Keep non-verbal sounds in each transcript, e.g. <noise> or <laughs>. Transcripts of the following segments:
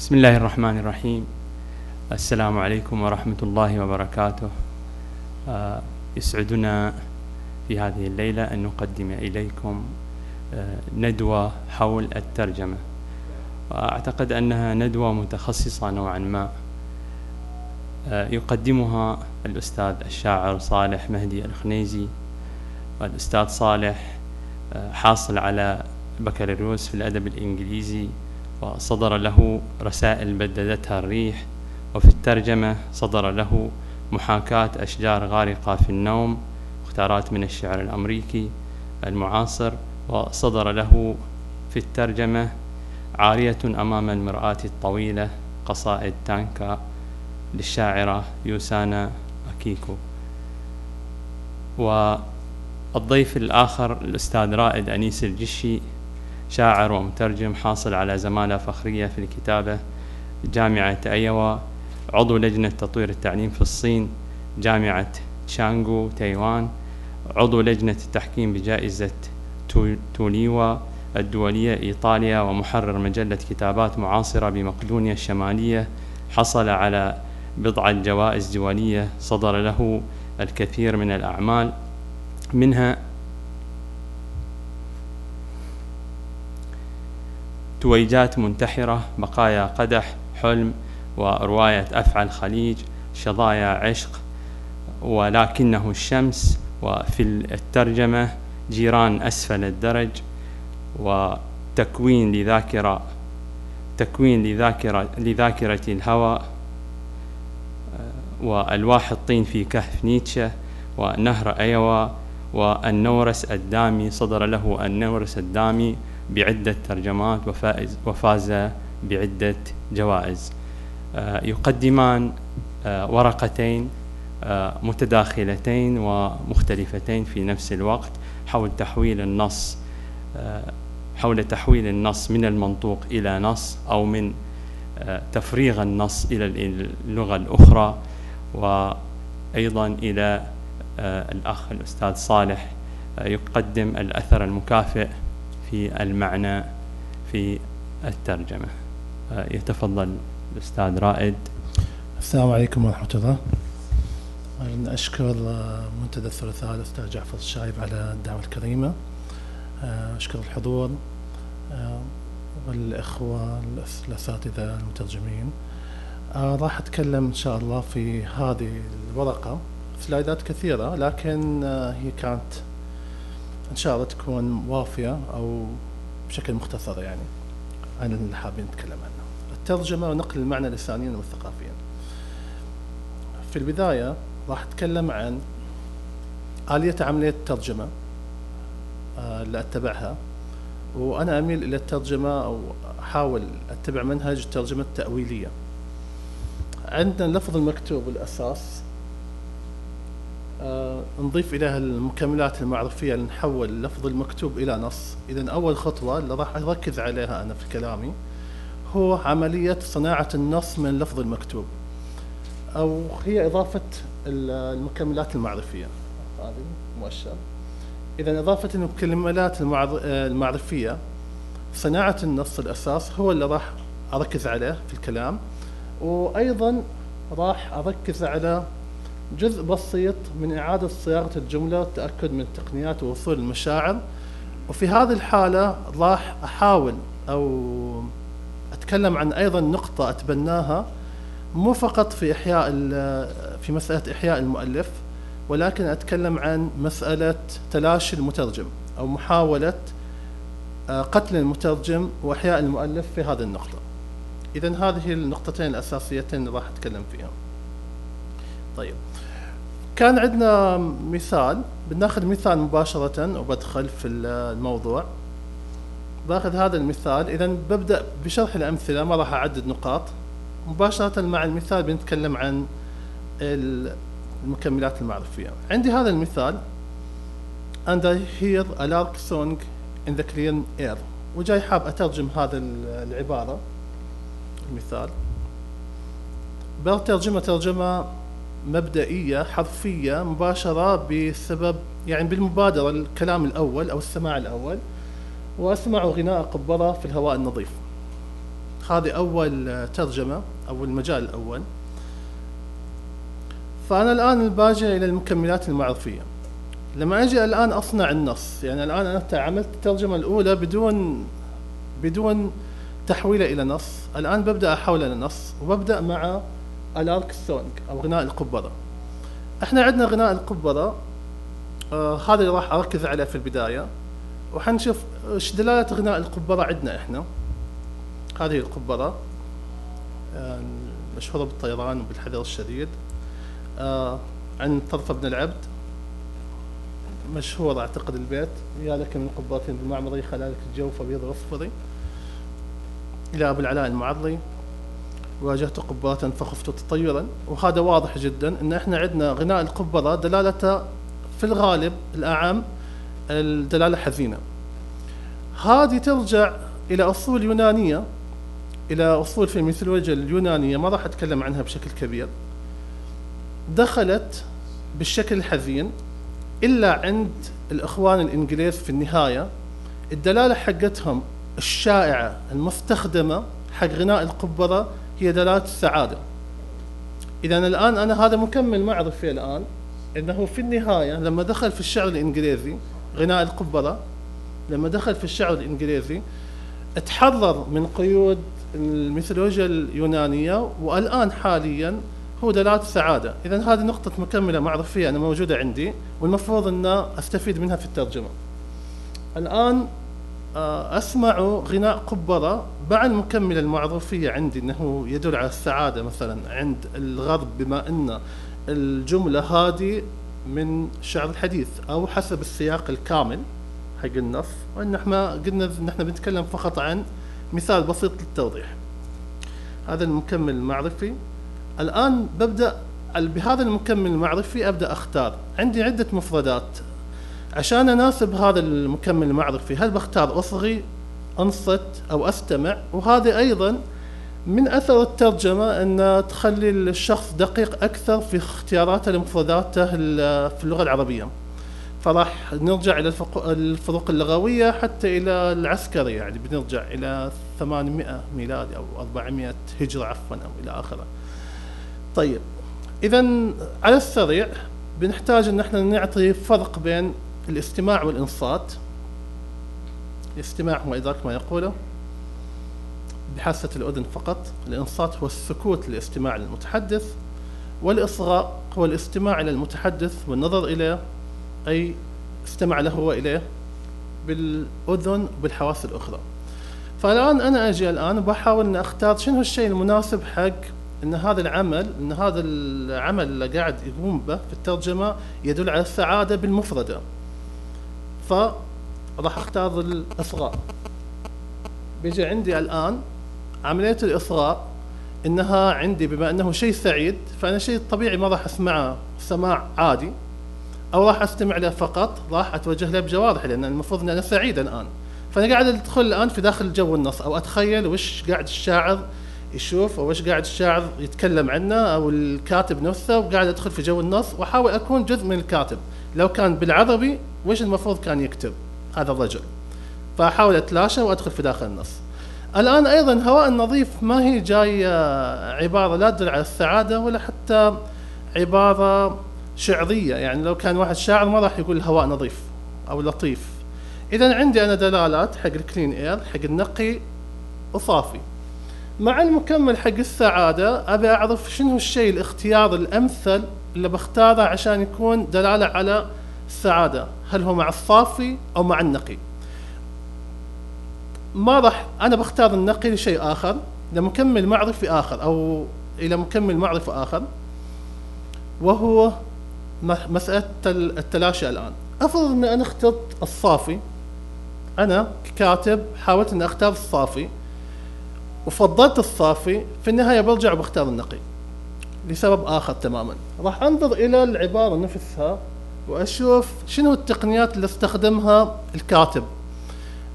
بسم الله الرحمن الرحيم. السلام عليكم ورحمة الله وبركاته. آه، يسعدنا في هذه الليلة أن نقدم إليكم آه، ندوة حول الترجمة. وأعتقد أنها ندوة متخصصة نوعا ما. آه، يقدمها الأستاذ الشاعر صالح مهدي الخنيزي والأستاذ صالح حاصل على بكالوريوس في الأدب الإنجليزي وصدر له رسائل بددتها الريح وفي الترجمة صدر له محاكاة أشجار غارقة في النوم مختارات من الشعر الأمريكي المعاصر وصدر له في الترجمة عارية أمام المرآة الطويلة قصائد تانكا للشاعرة يوسانا أكيكو. والضيف الآخر الأستاذ رائد أنيس الجشي شاعر ومترجم حاصل على زمالة فخرية في الكتابة جامعة أيوا عضو لجنة تطوير التعليم في الصين جامعة تشانغو تايوان عضو لجنة التحكيم بجائزة توليوا الدولية إيطاليا ومحرر مجلة كتابات معاصرة بمقدونيا الشمالية. حصل على بضعة جوائز دولية صدر له الكثير من الأعمال. منها تويجات منتحرة بقايا قدح حلم ورواية أفعى الخليج شظايا عشق ولكنه الشمس وفي الترجمة جيران أسفل الدرج وتكوين لذاكرة تكوين لذاكرة لذاكرة الهوى وألواح الطين في كهف نيتشه ونهر أيوا والنورس الدامي صدر له النورس الدامي بعدة ترجمات وفائز وفاز بعدة جوائز. آه، يقدمان آه، ورقتين آه، متداخلتين ومختلفتين في نفس الوقت حول تحويل النص حول تحويل النص من المنطوق إلى نص أو من تفريغ النص إلى اللغة الأخرى وأيضا إلى الأخ الأستاذ صالح يقدم الأثر المكافئ في المعنى في الترجمة. يتفضل الأستاذ رائد. السلام عليكم ورحمة الله. أشكر منتدى الثلاثاء الأستاذ جعفر الشايب على الدعوة الكريمة. أشكر الحضور والإخوة الأساتذة المترجمين. راح أتكلم إن شاء الله في هذه الورقة. سلايدات كثيرة لكن هي كانت إن شاء الله تكون وافية أو بشكل مختصر يعني عن اللي حابين نتكلم عنه. الترجمة ونقل المعنى لسانيا وثقافيا. في البداية راح أتكلم عن آلية عملية الترجمة آه، اللي أتبعها وأنا أميل إلى الترجمة أو أحاول أتبع منهج الترجمة التأويلية. عندنا اللفظ المكتوب الأساس آه نضيف إليها المكملات المعرفية نحول اللفظ المكتوب إلى نص. إذا أول خطوة اللي راح أركز عليها أنا في كلامي هو عملية صناعة النص من اللفظ المكتوب أو هي إضافة المكملات المعرفية. هذه مؤشر. إذا إضافة المكملات المعرفية صناعة النص الأساس هو اللي راح أركز عليه في الكلام. وأيضا راح أركز على جزء بسيط من إعادة صياغة الجملة والتأكد من التقنيات ووصول المشاعر. وفي هذه الحالة راح أحاول أو أتكلم عن أيضا نقطة أتبناها مو فقط في إحياء في مسألة إحياء المؤلف ولكن أتكلم عن مسألة تلاشي المترجم أو محاولة آه، قتل المترجم وإحياء المؤلف في هذه النقطة. إذا هذه النقطتين الأساسيتين راح أتكلم فيها. طيب. كان عندنا مثال بناخذ مثال مباشرة وبدخل في الموضوع. باخذ هذا المثال إذا ببدأ بشرح الأمثلة ما راح أعدد نقاط. مباشرة مع المثال بنتكلم عن المكملات المعرفية. عندي هذا المثال and I hear a lark song in the clear air. وجاي حاب أترجم هذا العبارة المثال. بترجمة ترجمة مبدئية حرفية مباشرة بسبب يعني بالمبادرة الكلام الأول أو السماع الأول. وأسمع غناء قبرة في الهواء النظيف. هذه أول ترجمة أو المجال الأول. فأنا الآن باجي إلى المكملات المعرفية. لما أجي الآن أصنع النص يعني الآن أنا عملت الترجمة الأولى بدون بدون تحويله إلى نص. الآن ببدأ أحوله إلى نص وببدأ مع ألارك سونج أو غناء القبرة إحنا عندنا غناء القبرة آه هذا اللي راح أركز عليه في البداية. وحنشوف إيش دلالة غناء القبرة عندنا إحنا. هذه القبرة آه مشهورة بالطيران وبالحذر الشديد آه عن طرف ابن العبد. مشهور أعتقد البيت. يا لك من قبرة بالمعمري خلالك الجوف أبيض وأصفري. إلى أبو العلاء المعري. واجهت قبرة فخفت تطيرا. وهذا واضح جدا إن إحنا عندنا غناء القبرة دلالته في الغالب الأعم الدلالة حزينة هذه ترجع إلى أصول يونانية إلى أصول في الميثولوجيا اليونانية ما راح أتكلم عنها بشكل كبير. دخلت بالشكل الحزين إلا عند الإخوان الإنجليز في النهاية. الدلالة حقتهم الشائعة المستخدمة حق غناء القبره هي دلاله السعاده اذا الآن أنا هذا مكمل معرفي الآن إنه في النهاية لما دخل في الشعر الإنجليزي غناء القبره لما دخل في الشعر الإنجليزي تحرر من قيود الميثولوجيا اليونانية والآن حاليا هو دلالة السعادة إذا هذه نقطة مكملة معرفية أنا موجودة عندي والمفروض أن أستفيد منها في الترجمة. الآن أسمع غناء قبرة مع المكملة المعرفية عندي أنه يدل على السعادة مثلا عند الغرب بما أن الجملة هذه من الشعر الحديث أو حسب السياق الكامل حق النص وأن إحنا قلنا أن إحنا بنتكلم فقط عن مثال بسيط للتوضيح. هذا المكمل المعرفي. الآن ببدأ بهذا المكمل المعرفي أبدأ أختار. عندي عدة مفردات. عشان أناسب هذا المكمل المعرفي هل بختار أصغي أنصت أو أستمع؟ وهذا أيضا من أثر الترجمة أن تخلي الشخص دقيق أكثر في اختياراته لمفرداته في اللغة العربية. فراح نرجع إلى الفروق اللغوية حتى إلى العسكري يعني بنرجع إلى 800 ميلادي أو 400 هجرة عفوا أو إلى آخره. طيب اذا على السريع بنحتاج أن إحنا نعطي فرق بين الاستماع والإنصات. الاستماع هو إدراك ما يقوله. بحاسة الأذن فقط. الإنصات هو السكوت للاستماع للمتحدث. والإصغاء هو الاستماع إلى المتحدث والنظر إليه أي استمع له وإليه بالأذن وبالحواس الأخرى. فالآن أنا أجي الآن وبحاول أن أختار شنو الشيء المناسب حق إن هذا العمل إن هذا العمل اللي قاعد يقوم به في الترجمة يدل على السعادة بالمفردة. فراح أختار الإصغاء. بيجي عندي الآن عملية الإصغاء إنها عندي بما أنه شيء سعيد فأنا شيء طبيعي ما راح اسمعه سماع عادي أو راح أستمع له فقط راح أتوجه له بجوارحي لأن المفروض إني أنا سعيد الآن. فأنا قاعد أدخل الآن في داخل جو النص أو أتخيل وش قاعد الشاعر يشوف أو إيش قاعد الشاعر يتكلم عنه أو الكاتب نفسه وقاعد أدخل في جو النص وأحاول أكون جزء من الكاتب. لو كان بالعربي وش المفروض كان يكتب؟ هذا الرجل. فأحاول أتلاشى وأدخل في داخل النص. الآن أيضا هواء النظيف ما هي جاية عبارة لا تدل على السعادة ولا حتى عبارة شعرية. يعني لو كان واحد شاعر ما راح يقول هواء نظيف أو لطيف. اذا عندي أنا دلالات حق الكلين إير حق النقي وصافي. مع المكمل حق السعادة أبي أعرف شنو الشيء الاختيار الأمثل اللي بختاره عشان يكون دلالة على السعادة؟ هل هو مع الصافي أو مع النقي؟ ما راح أنا بختار النقي لشيء آخر لمكمل معرفي آخر أو إلى مكمل معرفي آخر وهو مسألة التلاشي الآن. أفرض أني أنا أخترت الصافي. أنا ككاتب حاولت أن أختار الصافي. وفضلت الصافي في النهاية برجع وبختار النقي. لسبب آخر تماما. راح أنظر إلى العبارة نفسها وأشوف شنو التقنيات اللي استخدمها الكاتب.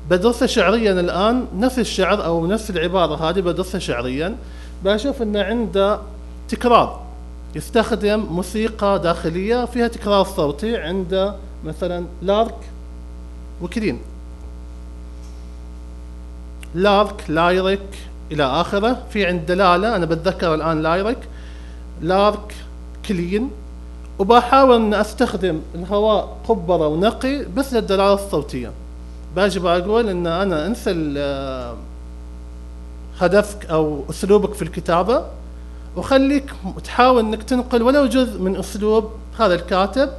بدرسها شعريا الآن نفس الشعر أو نفس العبارة هذه بدرسها شعريا. بشوف أن عنده تكرار. يستخدم موسيقى داخلية فيها تكرار صوتي عنده مثلا لارك وكرين لارك لايرك إلى آخره. في عند دلالة أنا بتذكر الآن لايرك. لارك كلين. وبحاول أن أستخدم الهواء قبرة ونقي بس للدلالة الصوتية. باجي بقول إن أنا أنسى ال- هدفك أو أسلوبك في الكتابة. وخليك تحاول إنك تنقل ولو جزء من أسلوب هذا الكاتب.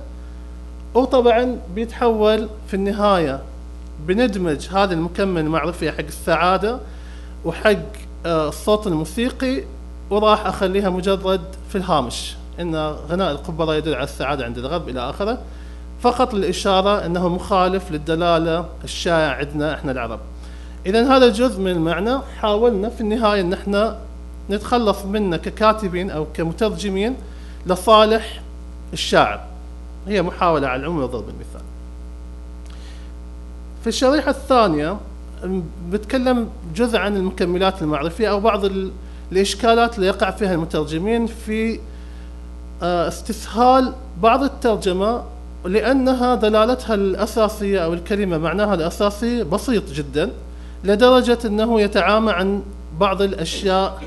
وطبعا بيتحول في النهاية بندمج هذا المكمل المعرفي حق السعادة. وحق آه، الصوت الموسيقي وراح أخليها مجرد في الهامش إن غناء القبره يدل على السعادة عند الغرب إلى آخره. فقط للإشارة أنه مخالف للدلالة الشائع عندنا إحنا العرب. اذا هذا جزء من المعنى. حاولنا في النهاية إن إحنا نتخلص منه ككاتبين أو كمترجمين لصالح الشاعر. هي محاولة على العموم وضرب المثال. في الشريحة الثانية م- بتكلم جزء عن المكملات المعرفية أو بعض ال- الإشكالات اللي يقع فيها المترجمين في آه، استسهال بعض الترجمة لأنها دلالتها الأساسية أو الكلمة معناها الأساسي بسيط جدا لدرجة إنه يتعامى عن بعض الأشياء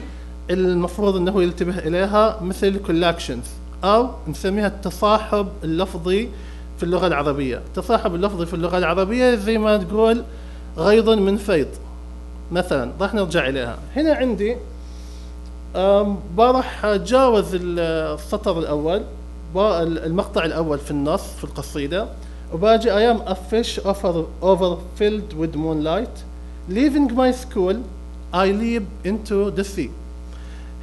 المفروض إنه ينتبه إليها مثل collocations أو نسميها التصاحب اللفظي في اللغة العربية، التصاحب اللفظي في اللغة العربية زي ما تقول غيض من فيض. مثلا راح نرجع إليها، هنا عندي راح اتجاوز ال- السطر الأول با- المقطع الأول في النص في القصيدة. وباجي I am a fish over, over filled with moonlight leaving my school. I leap into the sea.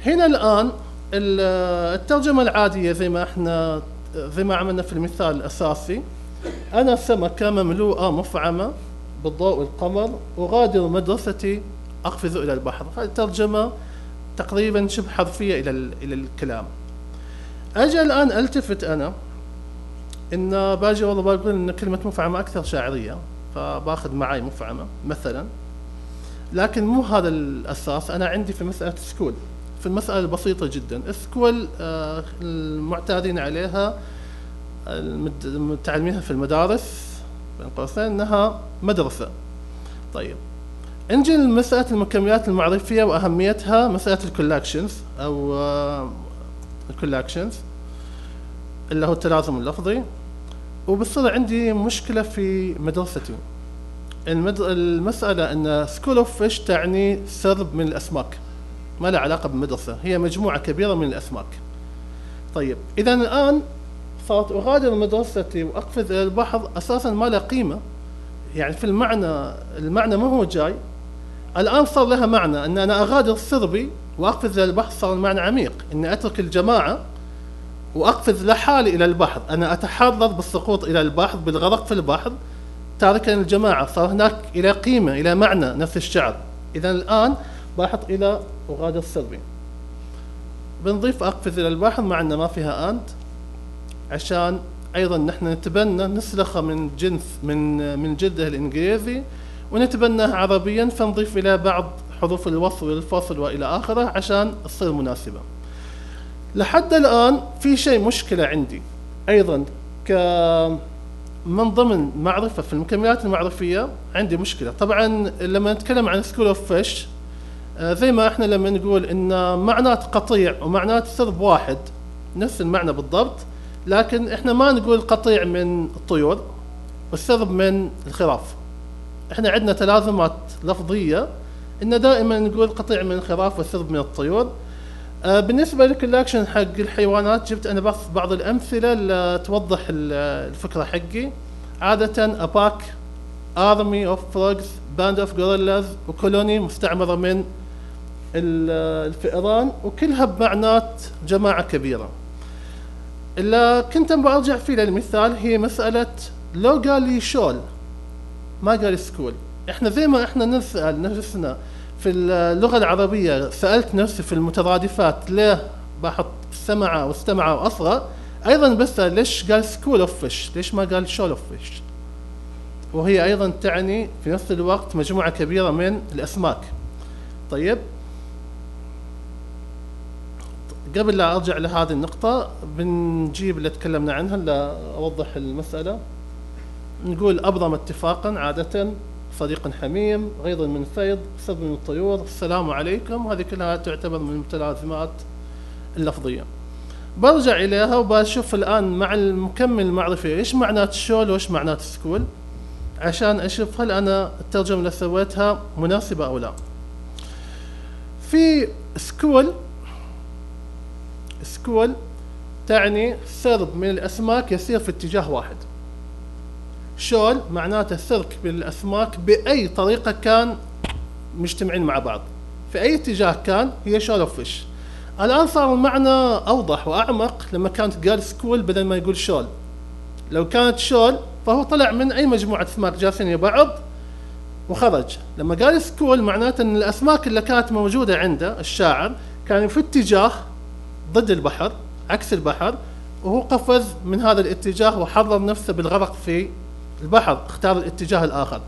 هنا الآن ال- الترجمة العادية زي ما إحنا زي ما عملنا في المثال الأساسي. أنا سمكة مملوءة مفعمة. بالضوء والقمر أغادر مدرستي أقفز إلى البحر. هذه ترجمه تقريبا شبه حرفية إلى ال- إلى الكلام. أجي الآن ألتفت أنا إن باجي والله بقول إن كلمة مفعمة أكثر شاعرية فباخذ معي مفعمة مثلا. لكن مو هذا الأساس. أنا عندي في مسألة school. في المسألة البسيطة جدا. school آه المعتادين عليها المتعلمينها في المدارس. بين قوسين إنها مدرسة. طيب. نجي لمسألة المكملات المعرفية وأهميتها مسألة ال collocations أو ال collocations اللي هو التلازم اللفظي. وبصير عندي مشكلة في مدرستي. المد... المسألة أن school of fish تعني سرب من الأسماك. ما لها علاقة بالمدرسة. هي مجموعة كبيرة من الأسماك. طيب. إذا الآن صارت أغادر مدرستي وأقفز إلى البحر أساسا ما له قيمة. يعني في المعنى المعنى ما هو جاي. الآن صار لها معنى. أن أنا أغادر سربي وأقفز إلى البحر صار المعنى عميق. أني أترك الجماعة وأقفز لحالي إلى البحر أنا أتحرر بالسقوط إلى البحر بالغرق في البحر تاركا الجماعة صار هناك إلى قيمة إلى معنى نفس الشعر إذا الآن بحط إلى أغادر سربي. بنضيف أقفز إلى البحر مع أن ما فيها أنت. عشان أيضا نحن نتبنى نسلخة من جنس من من جلده الإنجليزي ونتبناه عربيا فنضيف إلى بعض حروف الوصل والفصل وإلى آخره عشان تصير مناسبة. لحد الآن في شيء مشكلة عندي. أيضا ك من ضمن معرفة في المكملات المعرفية عندي مشكلة. طبعا لما نتكلم عن school of fish زي ما إحنا لما نقول إن معنات قطيع ومعنات سرب واحد نفس المعنى بالضبط. لكن إحنا ما نقول قطيع من الطيور والسرب من الخراف. إحنا عندنا تلازمات لفظية إن دائما نقول قطيع من الخراف والسرب من الطيور. آه، بالنسبة للكولاكشن حق الحيوانات جبت أنا بس بعض الأمثلة اللي توضح ال- الفكرة حقي. عادة أباك army of frogs band of gorillas وكولوني مستعمرة من ال- الفئران وكلها بمعنات جماعة كبيرة. اللي كنت أبغى أرجع فيه للمثال هي مسألة لو قال لي shoal ما قال school. إحنا زي ما إحنا نسأل نفسنا في اللغة العربية سألت نفسي في المترادفات ليه بحط سمع واستمع واصغى أيضا بسأل ليش قال school of fish ليش ما قال shoal of fish وهي أيضا تعني في نفس الوقت مجموعة كبيرة من الأسماك. طيب قبل لا أرجع لهذه النقطة بنجيب اللي تكلمنا عنها لاوضح المسألة. نقول أبرم اتفاقا عادة صديق حميم غيض من فيض سرب من الطيور السلام عليكم. هذه كلها تعتبر من المتلازمات اللفظية. برجع إليها وبشوف الآن مع المكمل المعرفي إيش معنات ال shoal وإيش معنات school؟ عشان أشوف هل أنا الترجمة اللي سويتها مناسبة أو لا. في school school تعني سرب من الأسماك يسير في اتجاه واحد. shoal معناته سرب من الأسماك بأي طريقة كان مجتمعين مع بعض. في أي اتجاه كان هي shoal of fish الآن صار المعنى أوضح وأعمق لما كانت قال school بدل ما يقول shoal. لو كانت shoal فهو طلع من أي مجموعة أسماك جالسين بعض وخرج. لما قال سكول معناته أن الأسماك اللي كانت موجودة عنده الشاعر كانوا في اتجاه ضد البحر عكس البحر وهو قفز من هذا الاتجاه وحرر نفسه بالغرق في البحر اختار الاتجاه الآخر.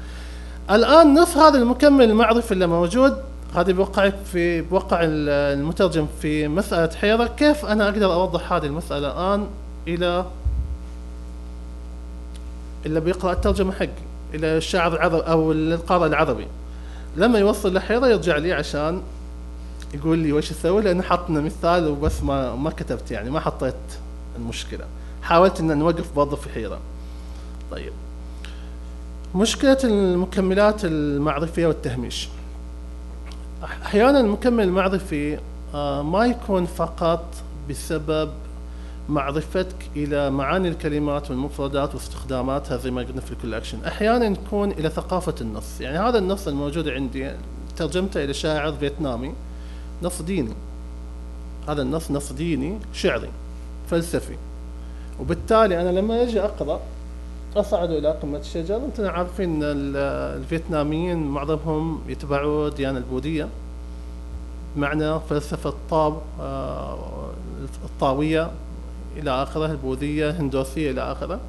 الآن نص هذا المكمل المعرفي اللي موجود. هذا بيوقعك في بوقع المترجم في مسألة حيرة. كيف أنا أقدر أوضح هذه المسألة الآن إلى اللي بيقرأ الترجمة حقي إلى الشاعر العربي أو القارئ العربي؟ لما يوصل لحيرة يرجع لي عشان يقول لي وش أسوي؟ لأنه حطنا مثال وبس ما ما كتبت يعني ما حطيت المشكلة. حاولت إن نوقف برضه في حيرة. طيب. مشكلة المكملات المعرفية والتهميش. أحيانا المكمل المعرفي آه، ما يكون فقط بسبب معرفتك إلى معاني الكلمات والمفردات واستخداماتها زي ما قلنا في الكولكشن أحيانا يكون إلى ثقافة النص. يعني هذا النص الموجود عندي ترجمته إلى شاعر فيتنامي. نص ديني. هذا النص نص ديني شعري فلسفي. وبالتالي أنا لما أجي أقرأ أصعد إلى قمة الشجر. أنتم عارفين أن الفيتناميين معظمهم يتبعوا الديانة البوذية. معنى فلسفة الطاب آه، الطاوية إلى آخره البوذية هندوسية إلى آخره.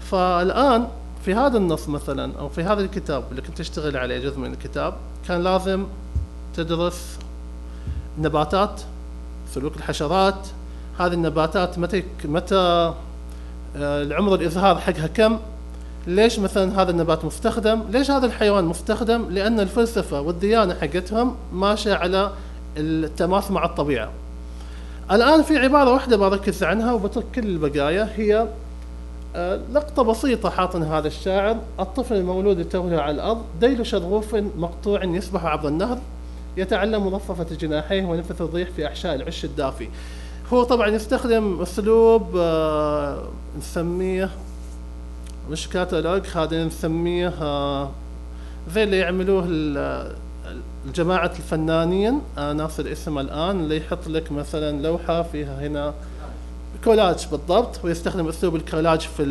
فالآن في هذا النص مثلا أو في هذا الكتاب اللي كنت أشتغل عليه جزء من الكتاب كان لازم تدرس نباتات سلوك الحشرات هذه النباتات متى متى آه، العمر الإزهار حقها كم؟ ليش مثلا هذا النبات مستخدم؟ ليش هذا الحيوان مستخدم؟ لأن الفلسفة والديانة حقتهم ماشية على التماس مع الطبيعة. الآن في عبارة واحدة بركز عنها وبترك كل البقايا هي آه، لقطة بسيطة حاطنها هذا الشاعر الطفل المولود توه على الأرض ديل شرغوف مقطوع يسبح عبر النهر يتعلم مضففة جناحيه ونفث الريح في أحشاء العش الدافي. هو طبعا يستخدم أسلوب آه، نسميه مش كاتالوج هذا نسميه آه، زي اللي يعملوه الجماعة الفنانين. أنا ناصر الاسم الآن اللي يحط لك مثلا لوحة فيها هنا كولاج بالضبط ويستخدم أسلوب الكولاج في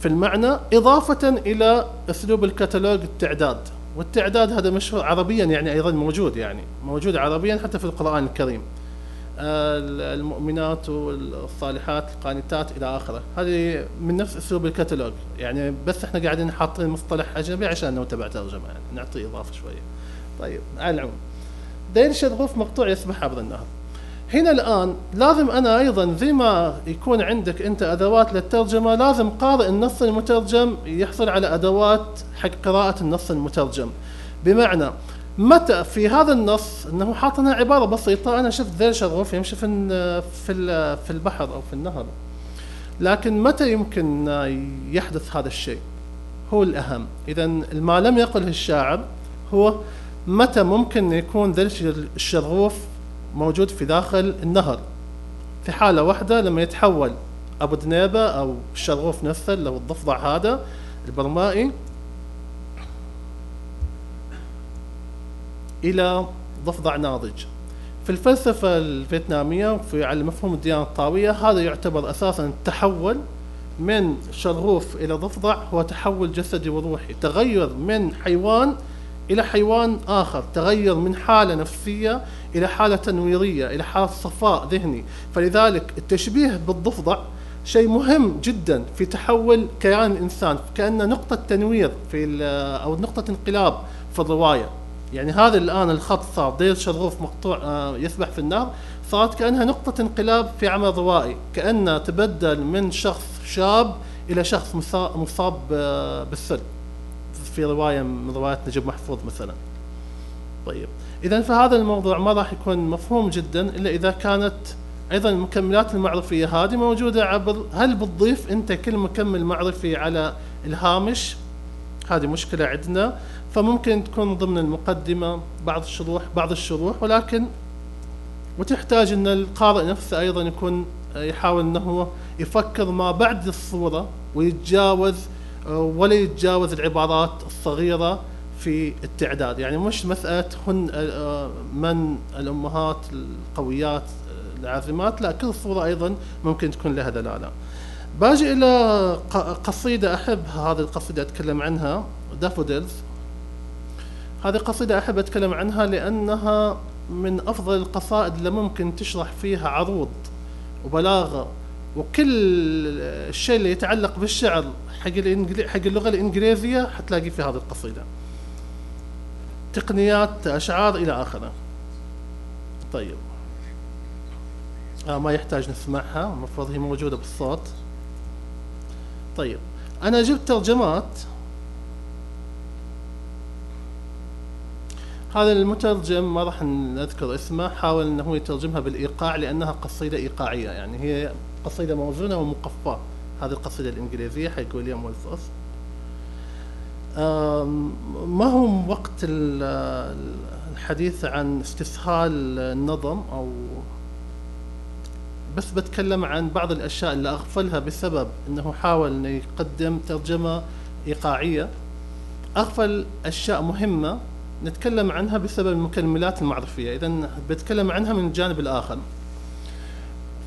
في المعنى إضافة إلى أسلوب الكتالوج التعداد. والتعداد هذا مشهور عربيا يعني أيضا موجود يعني موجود عربيا حتى في القرآن الكريم. المؤمنات والصالحات القانتات إلى آخره. هذه من نفس أسلوب الكتالوج يعني بس إحنا قاعدين حاطين مصطلح أجنبي عشان انه تبع ترجمه يعني نعطي إضافة شوية. طيب على العموم. دير شغوف مقطوع يسبح عبر النهر. هنا الآن لازم أنا أيضا زي ما يكون عندك أنت أدوات للترجمة لازم قارئ النص المترجم يحصل على أدوات حق قراءة النص المترجم. بمعنى متى في هذا النص إنه حاطنا عبارة بسيطة أنا شفت ذيل شغوف يمشي في في في البحر أو في النهر. لكن متى يمكن يحدث هذا الشيء؟ هو الأهم. اذا ما لم يقله الشاعر هو متى ممكن يكون ذيل الشغوف موجود في داخل النهر. في حالة واحدة لما يتحول أبو دنيبة أو الشغوف نفسه هو الضفدع هذا البرمائي إلى ضفدع ناضج. في الفلسفة الفيتنامية في على مفهوم الديانة الطاوية هذا يعتبر أساسا تحول من شرغوف إلى ضفدع هو تحول جسدي وروحي تغير من حيوان إلى حيوان آخر تغير من حالة نفسية إلى حالة تنويرية إلى حالة صفاء ذهني. فلذلك التشبيه بالضفدع شيء مهم جدا في تحول كيان الإنسان كأنه نقطة تنوير في أو نقطة انقلاب في الرواية. يعني هذا الآن الخط صار دير شرغوف مقطوع آه، يسبح في النار صارت كأنها نقطة انقلاب في عمل روائي كأنه تبدل من شخص شاب إلى شخص مصاب بالسل في رواية من روايات نجيب محفوظ مثلا. طيب. اذا فهذا الموضوع ما راح يكون مفهوم جدا إلا إذا كانت أيضا المكملات المعرفية هذه موجودة عبر هل بتضيف أنت كل مكمل معرفي على الهامش؟ هذه مشكلة عندنا. فممكن تكون ضمن المقدمة بعض الشروح بعض الشروح ولكن وتحتاج أن القارئ نفسه أيضا يكون يحاول إنه يفكر ما بعد الصورة ويتجاوز ولا يتجاوز العبارات الصغيرة في التعداد. يعني مش مسألة هن من الأمهات القويات العازمات لا كل صورة أيضا ممكن تكون لها دلالة. باجي إلى قصيدة أحب هذه القصيدة أتكلم عنها دافوديلز هذه قصيدة أحب أتكلم عنها لأنها من أفضل القصائد اللي ممكن تشرح فيها عروض وبلاغة وكل الشيء اللي يتعلق بالشعر. حق حق اللغة الإنجليزية حتلاقي في هذه القصيدة. تقنيات أشعار إلى آخره. طيب. آه ما يحتاج نسمعها المفروض هي موجودة بالصوت. طيب. أنا جبت ترجمات. هذا المترجم ما راح نذكر اسمه حاول إنه هو يترجمها بالإيقاع لأنها قصيدة إيقاعية يعني هي قصيدة موزونة ومقفاة. هذه القصيدة الإنجليزية حق ويليام ويلفورث ما هو وقت الحديث عن استسهال النظم أو بس بتكلم عن بعض الأشياء اللي أغفلها بسبب إنه حاول إنه يقدم ترجمة إيقاعية. أغفل أشياء مهمة نتكلم عنها بسبب المكملات المعرفيه إذا بتكلم عنها من الجانب الآخر.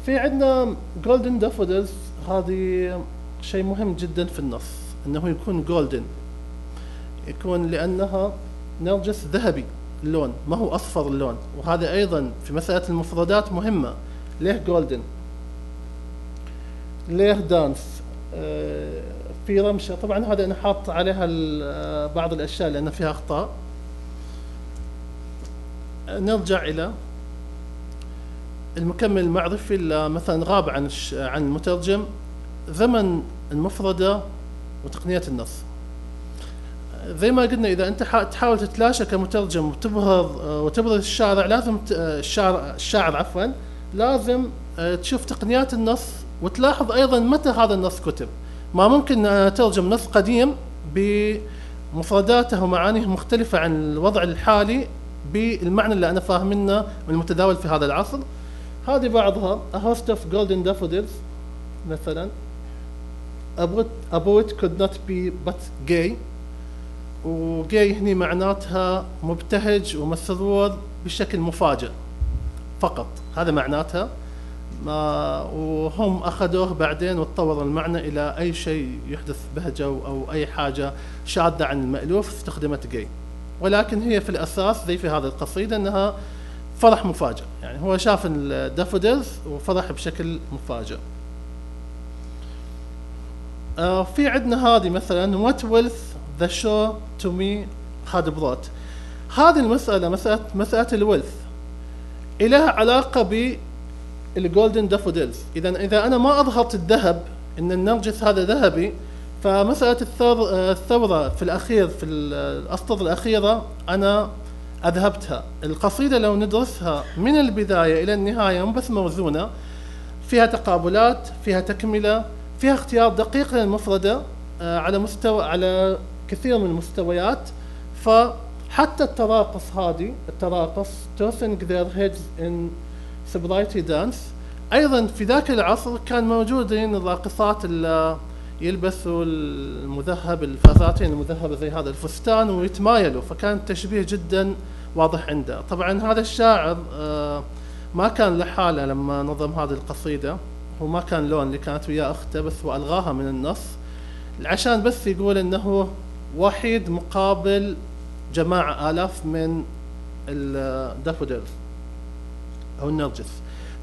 في عندنا جولدن دافودلز هذه شيء مهم جدا في النص إنه يكون golden يكون لأنها نرجس ذهبي اللون. ما هو أصفر اللون. وهذا أيضا في مسألة المفردات مهمة. ليه golden ليه dance آه في رمشة. طبعا هذا أنا حاط عليها بعض الأشياء لأن فيها أخطاء. نرجع إلى المكمل المعرفي اللي مثلا غاب عن عن المترجم زمن المفردة وتقنية النص. زي ما قلنا إذا أنت تحاول تتلاشى كمترجم وتبرز وتبرز الشارع لازم الشاعر الشاعر عفوا لازم تشوف تقنيات النص وتلاحظ أيضا متى هذا النص كتب. ما ممكن ترجم نص قديم بمفرداته ومعانيه مختلفة عن الوضع الحالي بالمعنى اللي أنا فاهمنه من المتداول في هذا العصر. هذه بعضها. A host of golden daffodils مثلا. A poet, could not be but gay. وجاي هني معناتها مبتهج ومسرور بشكل مفاجئ فقط. هذا معناتها. ما وهم أخذوه بعدين وتطور المعنى إلى أي شيء يحدث بهجة أو أي حاجة شاذة عن المألوف استخدمت جاي ولكن هي في الأساس زي في هذه القصيدة إنها فرح مفاجئ. يعني هو شاف ال daffodils وفرح بشكل مفاجئ. آه في عندنا هذه مثلا wealth the show to me had brought هذه المسألة مسألة مسألة ال wealth إلها علاقة بال golden daffodils إذا إذا أنا ما أظهرت الذهب إن النرجس هذا ذهبي فمسألة الثورة في الأخير في الأسطر الأخيرة أنا أذهبتها. القصيدة لو ندرسها من البداية إلى النهاية مو بس موزونة فيها تقابلات فيها تكملة فيها اختيار دقيق للمفردة على مستوى على كثير من المستويات. فحتى التراقص هذه التراقص توسنج their heads in sobriety dance أيضا في ذاك العصر كان موجودين الراقصات يلبسوا المذهب الفازاتين المذهبة زي هذا الفستان ويتمايلوا فكان التشبيه جدا واضح عنده. طبعا هذا الشاعر ما كان لحاله لما نظم هذه القصيدة هو ما كان لون اللي كانت وياه أخته بس وألغاها من النص عشان بس يقول إنه وحيد مقابل جماعة آلاف من الدافودلز أو النرجس.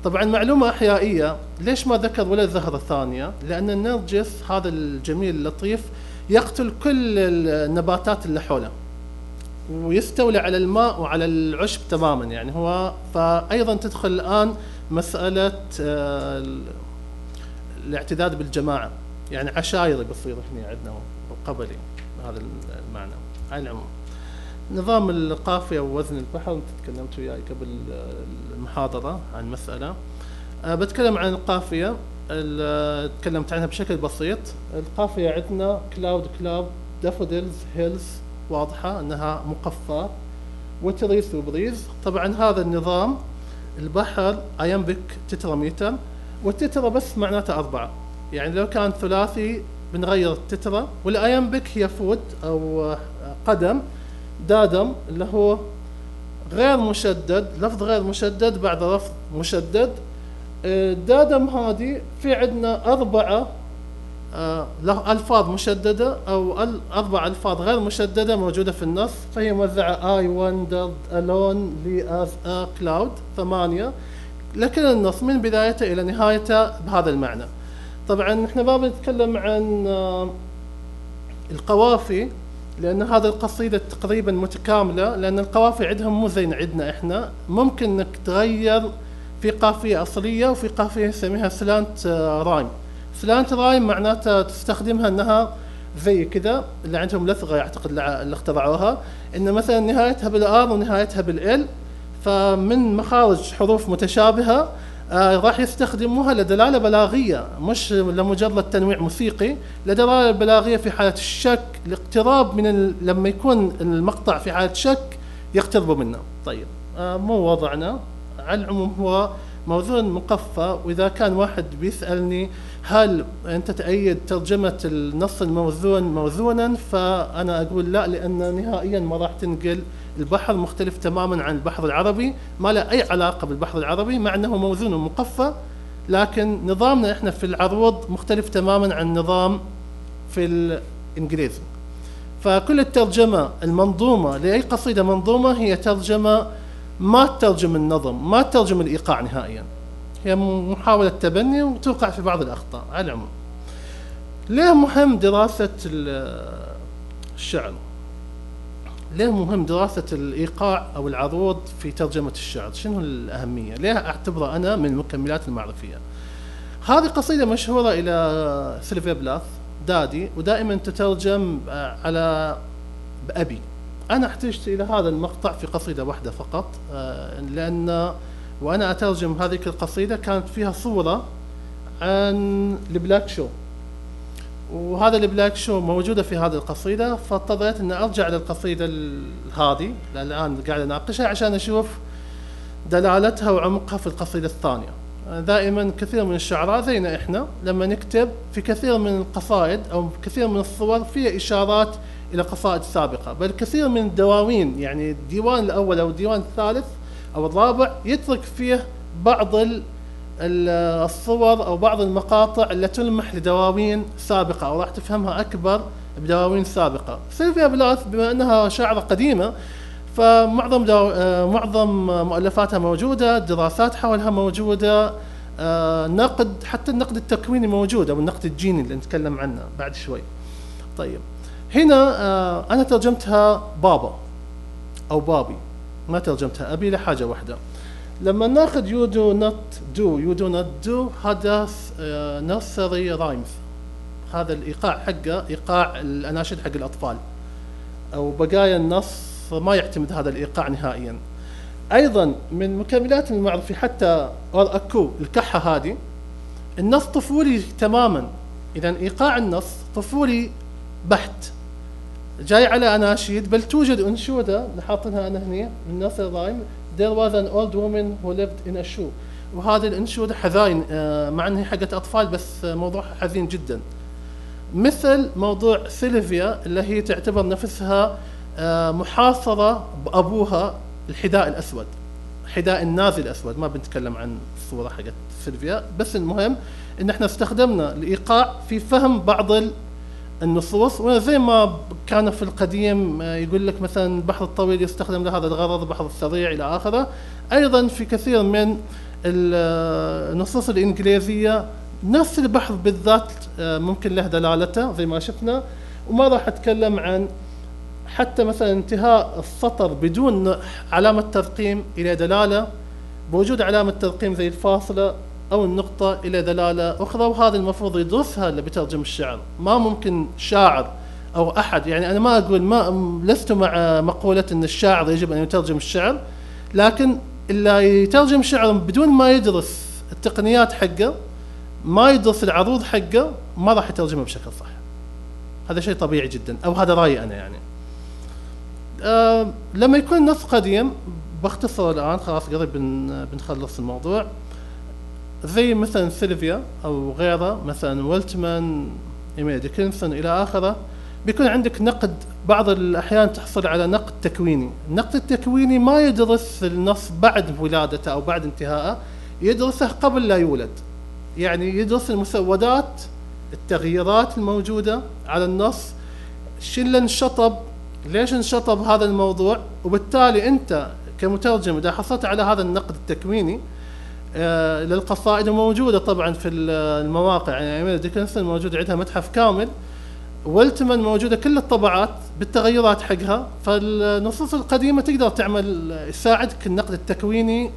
طبعا معلومة أحيائية. ليش ما ذكر ولا زهرة ثانية لأن النرجس هذا الجميل اللطيف يقتل كل النباتات اللي حوله ويستولي على الماء وعلى العشب تماما يعني هو. فأيضا تدخل الآن مسألة الاعتداد بالجماعة. يعني عشايري بتصير هنا عندنا قبلي هذا المعنى. على العموم. نظام القافية ووزن البحر أنت تكلمت وياي قبل المحاضرة عن مسألة. أه بتكلم عن القافية تكلمت عنها بشكل بسيط. القافية عندنا cloud crowd daffodils hills واضحة أنها مقفى. و trees و breeze طبعا هذا النظام البحر iambic tetrameter. وال tetra بس معناته أربعة. يعني لو كان ثلاثي بنغير التترا. والايامبك هي فود أو قدم. دادم اللي هو غير مشدد لفظ غير مشدد بعد لفظ مشدد. الدادم هذه في عندنا أربعة آه، ألفاظ مشددة أو أربع ألفاظ غير مشددة موجودة في النص. فهي موزعة I wondered alone لي as a cloud ثمانية. لكن النص من بدايته إلى نهايته بهذا المعنى. طبعا إحنا ما بنتكلم عن آه، القوافي. لأن هذه القصيدة تقريبا متكاملة لأن القوافي عندهم مو زي عندنا إحنا. ممكن إنك تغير في قافية أصلية وفي قافية نسميها سلانت رايم. سلانت رايم معناتها تستخدمها أنها زي كذا اللي عندهم لثغة يعتقد اللي اخترعوها. إن مثلا نهايتها بالآر ونهايتها بالإل فمن مخارج حروف متشابهة آه راح يستخدموها لدلالة بلاغية مش لمجرد تنويع موسيقي لدلالة بلاغية في حالة الشك الاقتراب من لما يكون المقطع في حالة شك يقتربوا منه. طيب آه مو وضعنا. على العموم هو موزون مقفى وإذا كان واحد بيسألني هل أنت تأيد ترجمة النص الموزون موزونا فأنا أقول لا لأن نهائيا ما راح تنقل البحر مختلف تماما عن البحر العربي ما له أي علاقة بالبحر العربي مع أنه موزون ومقفى لكن نظامنا إحنا في العروض مختلف تماما عن نظام في الانجليزي فكل الترجمة المنظومة لأي قصيدة منظومة هي ترجمة ما تترجم النظم ما تترجم الإيقاع نهائيا. هي محاولة تبني وتوقع في بعض الأخطاء على العموم. ليه مهم دراسة الشعر؟ ليه مهم دراسة الإيقاع أو العروض في ترجمة الشعر؟ شنو الأهمية؟ ليه أعتبره أنا من المكملات المعرفية؟ هذه قصيدة مشهورة إلى سيلفيا بلاث Daddy ودائما تترجم على بأبي أنا احتجت إلى هذا المقطع في قصيدة واحدة فقط آه، لأن وأنا أترجم هذه القصيدة كانت فيها صورة عن ال black shoe. وهذا البلاك شو موجودة في هذه القصيدة فاضطريت أن أرجع للقصيدة هذه الآن قاعد أناقشها عشان أشوف دلالتها وعمقها في القصيدة الثانية. دائما كثير من الشعراء زينا إحنا لما نكتب في كثير من القصائد أو كثير من الصور فيها إشارات إلى قصائد سابقة بل كثير من الدواوين يعني الديوان الأول أو الديوان الثالث أو الرابع يترك فيه بعض الصور أو بعض المقاطع التي تلمح لدواوين سابقة أو راح تفهمها أكبر بدواوين سابقة. سيلفيا بلاث بما أنها شاعرة قديمة فمعظم دو... معظم مؤلفاتها موجودة، دراسات حولها موجودة، آه، نقد حتى النقد التكويني موجود أو النقد الجيني اللي نتكلم عنه بعد شوي. طيب هنا آه، أنا ترجمتها بابا أو بابي ما ترجمتها أبي لحاجة واحدة لما ناخذ يو دو نوت دو يو دو نوت دو هذا نرسري رايمز هذا الإيقاع حقه إيقاع الأناشيد حق الأطفال. أو بقايا النص ما يعتمد هذا الإيقاع نهائيا. أيضا من مكملات المعرفي حتى اور اكو الكحة هذه النص طفولي تماما. اذا إيقاع النص طفولي بحت. جاي على أناشيد بل توجد أنشودة حاطينها أنا هنا من nursery rhyme there was an old woman who lived in a shoe. وهذه الانشوده حزين آه، مع إنها حقت أطفال بس موضوعها حزين جدا. مثل موضوع سيلفيا اللي هي تعتبر نفسها آه، محاصرة بأبوها الحذاء الأسود حذاء النازي الأسود. ما بنتكلم عن الصورة حقت سيلفيا بس المهم إن إحنا استخدمنا الايقاع في فهم بعض النصوص وزي ما كان في القديم آه، يقول لك مثلا البحر الطويل يستخدم لهذا الغرض البحر السريع إلى آخره. أيضا في كثير من آه، النصوص الإنجليزية نفس البحر بالذات آه، ممكن له دلالته زي ما شفنا. وما راح أتكلم عن حتى مثلا انتهاء السطر بدون علامة ترقيم إلى دلالة. بوجود علامة ترقيم زي الفاصلة أو النقطة إلى دلالة أخرى وهذا المفروض يدرسها اللي بيترجم الشعر. ما ممكن شاعر أو أحد يعني أنا ما أقول ما لست مع مقولة إن الشاعر يجب أن يترجم الشعر لكن اللي يترجم الشعر بدون ما يدرس التقنيات حقه ما يدرس العروض حقه ما راح يترجمه بشكل صح هذا شيء طبيعي جدا أو هذا رأيي أنا يعني. آه لما يكون النص قديم باختصر الآن خلاص قريب بن بنخلص الموضوع. زي مثلا سيلفيا أو غيره مثلا ولتمان إيميل ديكنسون إلى آخره بيكون عندك نقد بعض الأحيان تحصل على نقد تكويني، النقد التكويني ما يدرس النص بعد ولادته أو بعد انتهائه، يدرسه قبل لا يولد. يعني يدرس المسودات التغييرات الموجودة على النص شو انشطب ليش انشطب هذا الموضوع وبالتالي أنت كمترجم إذا حصلت على هذا النقد التكويني للقصائد موجودة طبعا في المواقع. يعني ايميل ديكنسون موجود عندها متحف كامل. والتمن موجودة كل الطبعات بالتغيرات حقها. فالنصوص القديمة تقدر تعمل يساعدك النقد التكويني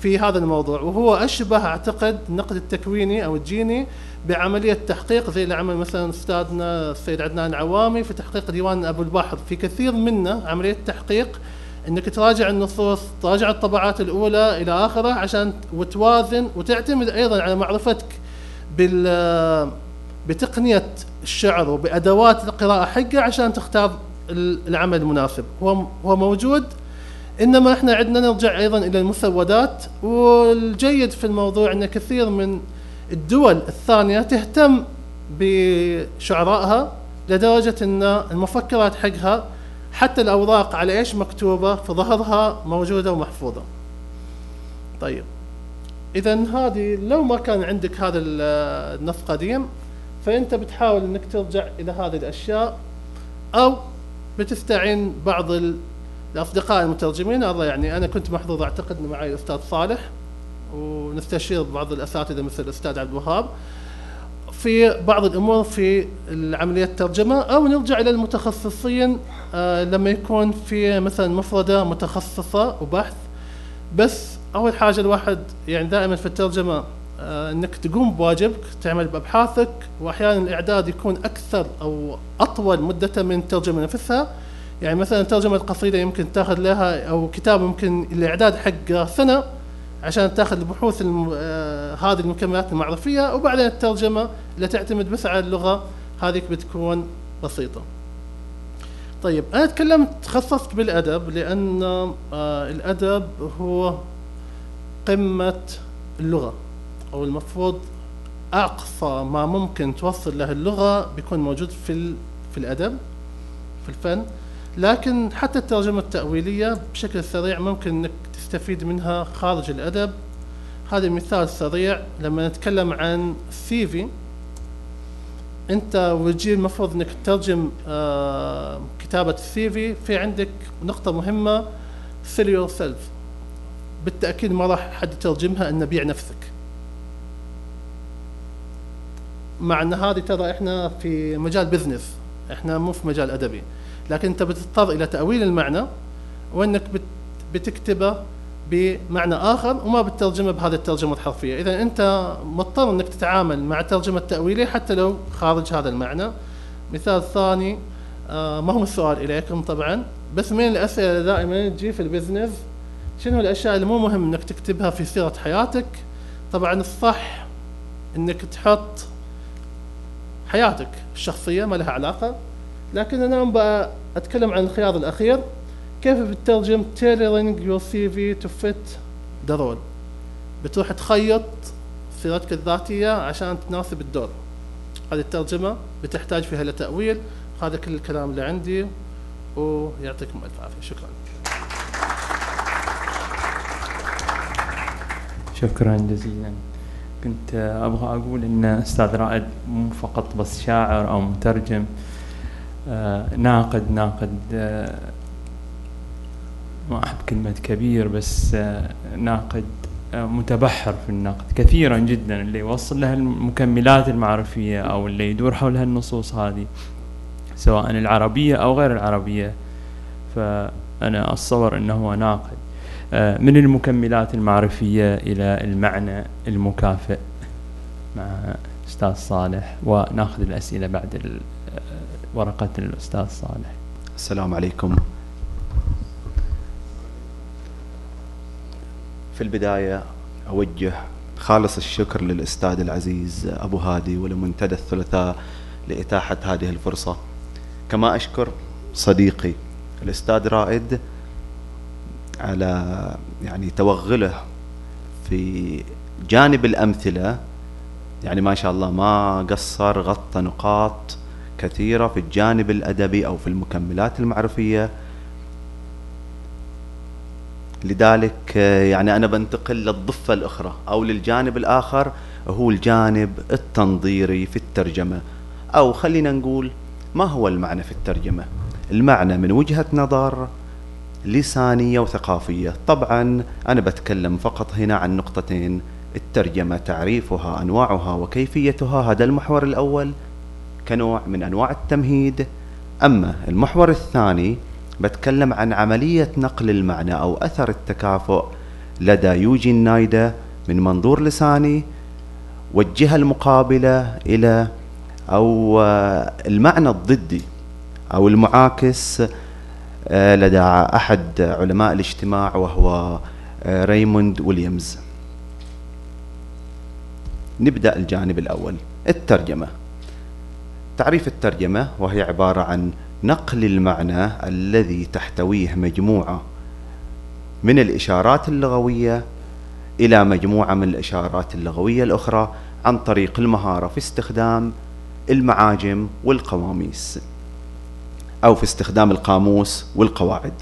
في هذا الموضوع. وهو أشبه أعتقد النقد التكويني أو الجيني بعملية تحقيق زي اللي عمل مثلا أستاذنا السيد عدنان العوامي في تحقيق ديوان أبو البحر في كثير منه عملية تحقيق إنك تراجع النصوص تراجع الطبعات الأولى إلى آخرة عشان وتوازن وتعتمد أيضا على معرفتك بال بتقنية الشعر وبأدوات القراءة حقه عشان تختار العمل المناسب. هو هو موجود إنما إحنا عندنا نرجع أيضا إلى المسودات. والجيد في الموضوع إن كثير من الدول الثانية تهتم بشعرائها لدرجة إن المفكرات حقها حتى الأوراق على إيش مكتوبة؟ في ظهرها موجودة ومحفوظة. طيب. اذا هذه لو ما كان عندك هذا النص قديم فأنت بتحاول إنك ترجع إلى هذه الأشياء أو بتستعين بعض الأصدقاء المترجمين. هذا يعني أنا كنت محظوظ أعتقد انه معي الاستاذ صالح ونستشير بعض الأساتذة مثل الأستاذ عبد الوهاب. في بعض الأمور في عمليه الترجمة أو نرجع إلى المتخصصين آه لما يكون في مثلا مفردة متخصصة وبحث. بس أول حاجة الواحد يعني دائما في الترجمة آه إنك تقوم بواجبك تعمل بأبحاثك واحيانا الإعداد يكون أكثر أو أطول مدة من الترجمة نفسها. يعني مثلا ترجمة قصيدة يمكن تاخذ لها أو كتاب ممكن الإعداد حق سنة. عشان تاخذ البحوث آه هذه المكملات المعرفية وبعدين الترجمة اللي تعتمد بس على اللغة هذيك بتكون بسيطة. طيب أنا تكلمت تخصصت بالأدب لأن آه الأدب هو قمة اللغة أو المفروض أقصى ما ممكن توصل له اللغة بيكون موجود في في الأدب في الفن لكن حتى الترجمة التأويلية بشكل سريع ممكن إنك تستفيد منها خارج الأدب. هذا مثال سريع لما نتكلم عن ال CV أنت وجي المفروض إنك تترجم آه كتابة ال CV في عندك نقطة مهمة sell yourself. بالتأكيد ما راح حد يترجمها ان بيع نفسك. مع إن هذه ترى إحنا في مجال بزنس إحنا مو في مجال أدبي. لكن انت بتضطر إلى تأويل المعنى وإنك بتكتبه بمعنى آخر وما بتترجمه بهذه الترجمة الحرفية، إذا أنت مضطر إنك تتعامل مع الترجمه التاويليه حتى لو خارج هذا المعنى. مثال ثاني آه ما هو السؤال إليكم طبعا بس من الأسئلة اللي دائما تجي في البزنس شنو الأشياء اللي مو مهم إنك تكتبها في سيرة حياتك؟ طبعا الصح إنك تحط حياتك الشخصية ما لها علاقة لكن أنا بقى أتكلم عن الخيار الأخير. كيف بتترجم tailoring your CV to fit the role بتروح تخيط سيرتك الذاتية عشان تناسب الدور. هذه الترجمة بتحتاج فيها لتأويل. هذا كل الكلام اللي عندي ويعطيكم ألف عافية. شكرا. شكرا جزيلا. كنت أبغى أقول إن أستاذ رائد مو فقط بس شاعر أو مترجم. ناقد ناقد آه ما احب كلمه كبير بس آه ناقد آه متبحر في النقد كثيرا جدا اللي يوصل لها المكملات المعرفيه أو اللي يدور حول النصوص هذه سواء العربية أو غير العربية. فأنا أتصور إنه هو ناقد من المكملات المعرفية إلى المعنى المكافئ مع أستاذ صالح وناخذ الأسئلة بعد ورقة الأستاذ صالح. السلام عليكم. في البداية أوجه خالص الشكر للأستاذ العزيز أبو هادي ولمنتدى الثلاثاء لإتاحة هذه الفرصة. كما أشكر صديقي الأستاذ رائد على يعني توغله في جانب الأمثلة. يعني ما شاء الله ما قصر غطى نقاط كثيرة في الجانب الأدبي أو في المكملات المعرفية. لذلك يعني أنا بنتقل للضفة الأخرى أو للجانب الآخر هو الجانب التنظيري في الترجمة. أو خلينا نقول ما هو المعنى في الترجمة؟ المعنى من وجهة نظر لسانية وثقافية. طبعا أنا بتكلم فقط هنا عن نقطتين الترجمة تعريفها أنواعها وكيفيتها. هذا المحور الأول. كنوع من أنواع التمهيد. أما المحور الثاني بتكلم عن عملية نقل المعنى أو أثر التكافؤ لدى يوجي نايدا من منظور لساني والجهة المقابلة إلى أو المعنى الضدي أو المعاكس آه، لدى أحد علماء الاجتماع وهو آه، ريموند ويليامز. نبدأ الجانب الأول الترجمة. تعريف الترجمة وهي عبارة عن نقل المعنى الذي تحتويه مجموعة من الإشارات اللغوية إلى مجموعة من الإشارات اللغوية الأخرى عن طريق المهارة في استخدام المعاجم والقواميس أو في استخدام القاموس والقواعد.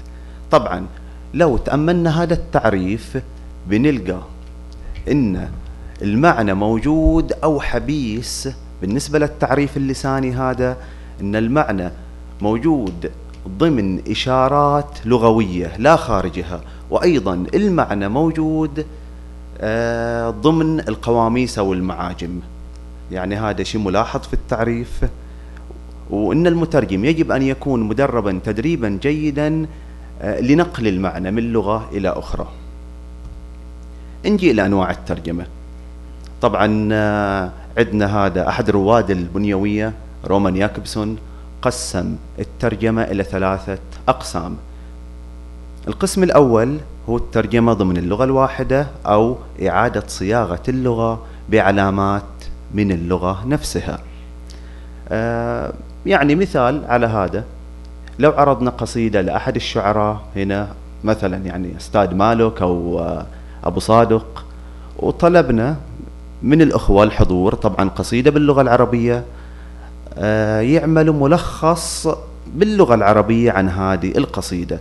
طبعا لو تأملنا هذا التعريف بنلقى إن المعنى موجود أو حبيس بالنسبة للتعريف اللساني هذا أن المعنى موجود ضمن إشارات لغوية لا خارجها وأيضا المعنى موجود آه، ضمن القواميس أو المعاجم يعني هذا شيء ملاحظ في التعريف. وأن المترجم يجب أن يكون مدربا تدريبا جيدا آه، لنقل المعنى من لغة إلى أخرى. نجي إلى أنواع الترجمة. طبعا آه، عندنا هذا أحد رواد البنيوية رومان ياكبسون قسم الترجمة إلى ثلاثة أقسام. القسم الأول هو الترجمة ضمن اللغة الواحدة أو إعادة صياغة اللغة بعلامات من اللغة نفسها. آه يعني مثال على هذا. لو عرضنا قصيدة لأحد الشعراء هنا مثلا يعني أستاذ مالك أو آه أبو صادق وطلبنا من الأخوة الحضور طبعا قصيدة باللغة العربية آه يعملوا ملخص باللغة العربية عن هذه القصيدة.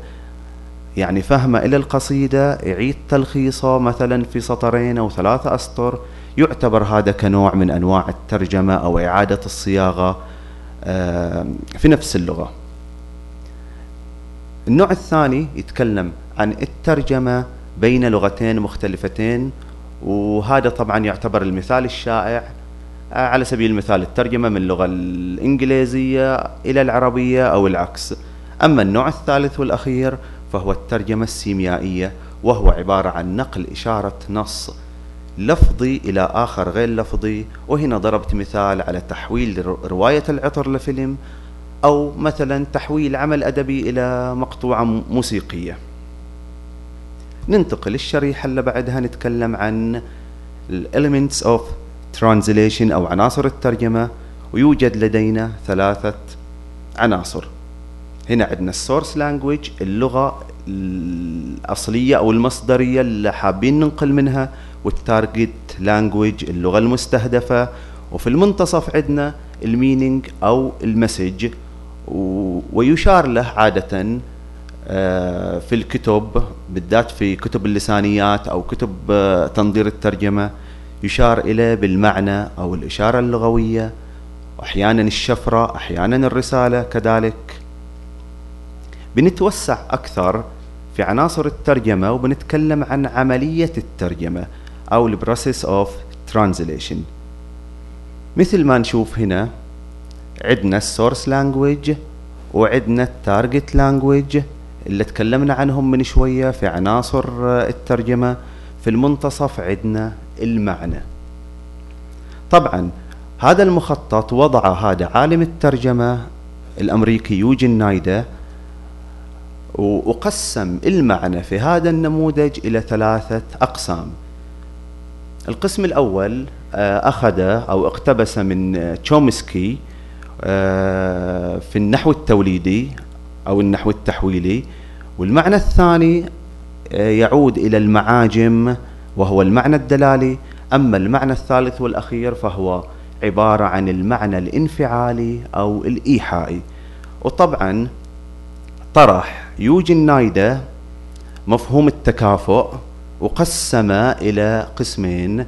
يعني فهمه إلى القصيدة يعيد تلخيصه مثلا في سطرين أو ثلاثة أسطر يعتبر هذا كنوع من أنواع الترجمة أو إعادة الصياغة آه في نفس اللغة. النوع الثاني يتكلم عن الترجمة بين لغتين مختلفتين وهذا طبعا يعتبر المثال الشائع آه، على سبيل المثال الترجمة من اللغة الإنجليزية إلى العربية أو العكس. أما النوع الثالث والأخير فهو الترجمة السيميائية وهو عبارة عن نقل إشارة نص لفظي إلى آخر غير لفظي وهنا ضربت مثال على تحويل رواية العطر لفيلم أو مثلا تحويل عمل أدبي إلى مقطوعة موسيقية. ننتقل الشريحة اللي بعدها نتكلم عن elements of translation أو عناصر الترجمة ويوجد لدينا ثلاثة عناصر. هنا عندنا ال source language اللغة الأصلية أو المصدرية اللي حابين ننقل منها وال target language اللغة المستهدفة. وفي المنتصف عندنا ال meaning أو ال message ويشار له عادة في الكتب بالذات في كتب اللسانيات أو كتب آه، تنظير الترجمة يشار إليه بالمعنى أو الإشارة اللغوية. أحيانا الشفرة أحيانا الرسالة كذلك. بنتوسع أكثر في عناصر الترجمة وبنتكلم عن عملية الترجمة أو ال process of translation مثل ما نشوف هنا عندنا ال source language وعندنا ال target language اللي تكلمنا عنهم من شوية في عناصر الترجمة في المنتصف عندنا المعنى. طبعا هذا المخطط وضع هذا عالم الترجمة الأمريكي يوجين نايدا وقسم المعنى في هذا النموذج إلى ثلاثة أقسام. القسم الأول آه، أخذ أو اقتبس من تشومسكي آه، في النحو التوليدي أو النحو التحويلي. والمعنى الثاني آه، يعود إلى المعاجم وهو المعنى الدلالي. أما المعنى الثالث والأخير فهو عبارة عن المعنى الانفعالي أو الإيحائي. وطبعا طرح يوجين نايدا مفهوم التكافؤ وقسم إلى قسمين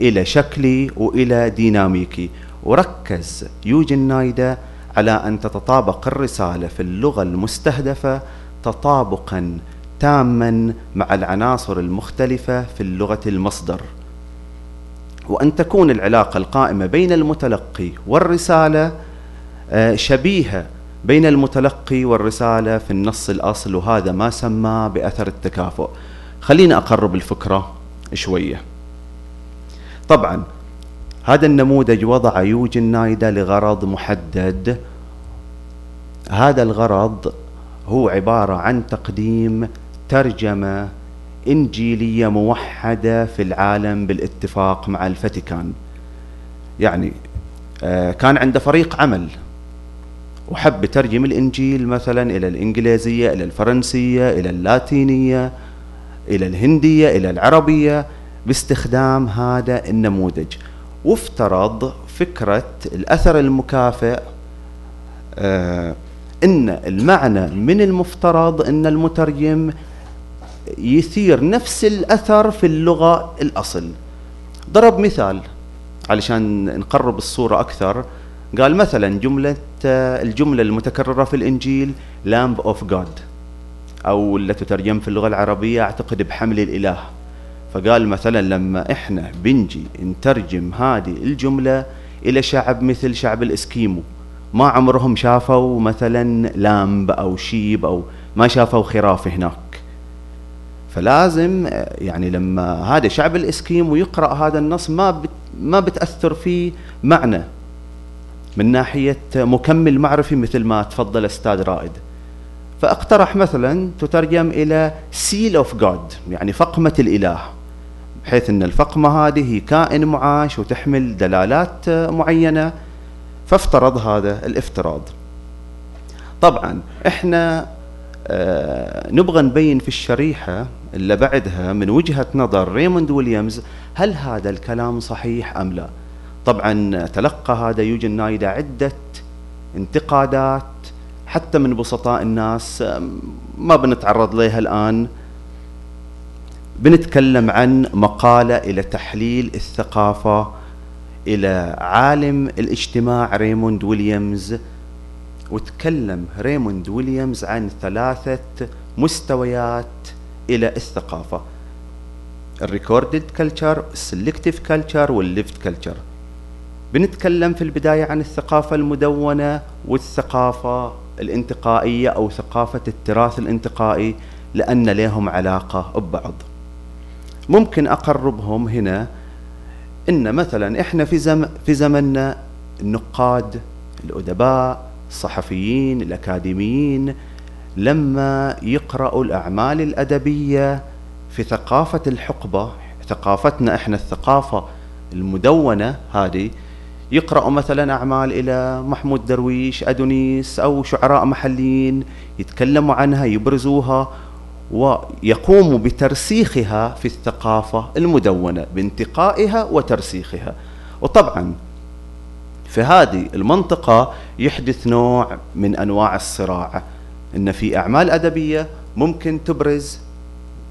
إلى شكلي وإلى ديناميكي. وركز يوجين نايدا على أن تتطابق الرسالة في اللغة المستهدفة تطابقا تاما مع العناصر المختلفة في اللغة المصدر. وأن تكون العلاقة القائمة بين المتلقي والرسالة آه، شبيهة بين المتلقي والرسالة في النص الأصل وهذا ما سماه بأثر التكافؤ. خلينا أقرب الفكرة شوية. طبعا هذا النموذج وضع يوجن نايدا لغرض محدد. هذا الغرض هو عبارة عن تقديم ترجمة إنجيلية موحدة في العالم بالاتفاق مع الفاتيكان. يعني آه، كان عنده فريق عمل. وحب يترجم الإنجيل مثلا إلى الإنجليزية إلى الفرنسية إلى اللاتينية إلى الهندية إلى العربية باستخدام هذا النموذج. وافترض فكرة الأثر المكافئ آه إن المعنى من المفترض إن المترجم يثير نفس الأثر في اللغة الأصل. ضرب مثال علشان نقرب الصورة أكثر. قال مثلا جملة الجملة المتكررة في الإنجيل lamb of God أو اللي تترجم في اللغة العربية أعتقد بحمل الإله. فقال مثلا لما إحنا بنجي نترجم هذه الجملة إلى شعب مثل شعب الإسكيمو ما عمرهم شافوا مثلا lamb أو sheep أو ما شافوا خراف هناك. فلازم يعني لما هذا شعب الاسكيمو يقرا هذا النص ما بت ما بتأثر فيه معنى من ناحية مكمل معرفي مثل ما تفضل أستاذ رائد. فاقترح مثلا تترجم إلى seal of God يعني فقمة الإله. بحيث إن الفقمة هذه هي كائن معاش وتحمل دلالات معينة فافترض هذا الافتراض. طبعا إحنا آه نبغى نبين في الشريحة اللي بعدها من وجهة نظر ريموند ويليامز هل هذا الكلام صحيح أم لا. طبعا تلقى هذا يوجين نايدا عدة انتقادات حتى من بسطاء الناس ما بنتعرض لها الآن. بنتكلم عن مقالة إلى تحليل الثقافة إلى عالم الاجتماع ريموند ويليامز وتكلم ريموند ويليامز عن ثلاثة مستويات إلى الثقافة. ال recorded culture ال selective culture وال lived culture بنتكلم في البداية عن الثقافة المدونة والثقافة الانتقائية أو ثقافة التراث الانتقائي لأن لهم علاقة ببعض. ممكن أقربهم هنا إن مثلا إحنا في زم في زمننا النقاد الأدباء الصحفيين الأكاديميين لما يقرأوا الأعمال الأدبية في ثقافة الحقبة ثقافتنا إحنا الثقافة المدونة هذه يقرأوا مثلا أعمال إلى محمود درويش أدونيس أو شعراء محليين يتكلموا عنها يبرزوها ويقوم بترسيخها في الثقافة المدونة بانتقائها وترسيخها. وطبعا في هذه المنطقة يحدث نوع من أنواع الصراع إن في أعمال أدبية ممكن تبرز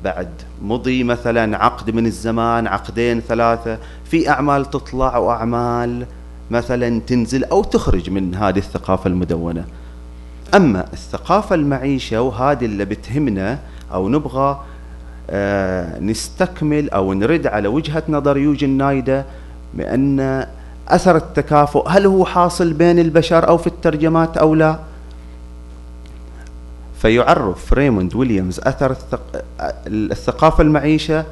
بعد مضي مثلا عقد من الزمان عقدين ثلاثة في أعمال تطلع وأعمال مثلا تنزل أو تخرج من هذه الثقافة المدونة. أما الثقافة المعيشة وهذه اللي بتهمنا أو نبغى آه نستكمل أو نرد على وجهة نظر يوجن نايدا بأن أثر التكافؤ هل هو حاصل بين البشر أو في الترجمات أو لا؟ فيعرف ريموند ويليامز أثر الثقافة المعيشة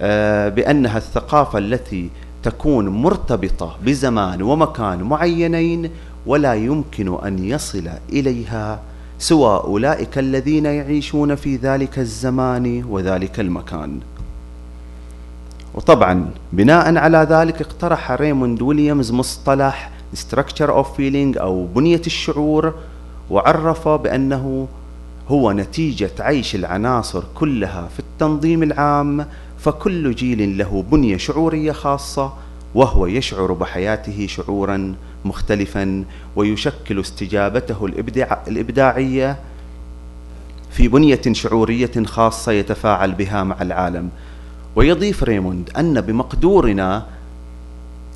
آه بأنها الثقافة التي تكون مرتبطة بزمان ومكان معينين ولا يمكن أن يصل إليها سوى أولئك الذين يعيشون في ذلك الزمان وذلك المكان. وطبعا بناء على ذلك اقترح ريموند ويليامز مصطلح structure of feeling أو بنية الشعور وعرف بأنه هو نتيجة عيش العناصر كلها في التنظيم العام فكل جيل له بنية شعورية خاصة وهو يشعر بحياته شعورا مختلفا ويشكل استجابته الإبداع الإبداعية في بنية شعورية خاصة يتفاعل بها مع العالم. ويضيف ريموند أن بمقدورنا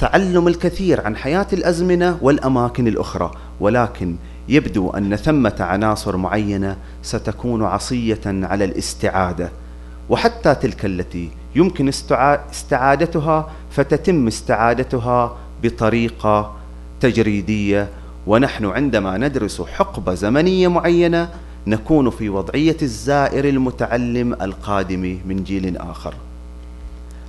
تعلم الكثير عن حياة الأزمنة والأماكن الأخرى ولكن يبدو أن ثمة عناصر معينة ستكون عصية على الاستعادة. وحتى تلك التي يمكن استعادتها فتتم استعادتها بطريقة تجريدية. ونحن عندما ندرس حقبة زمنية معينة نكون في وضعية الزائر المتعلم القادم من جيل آخر.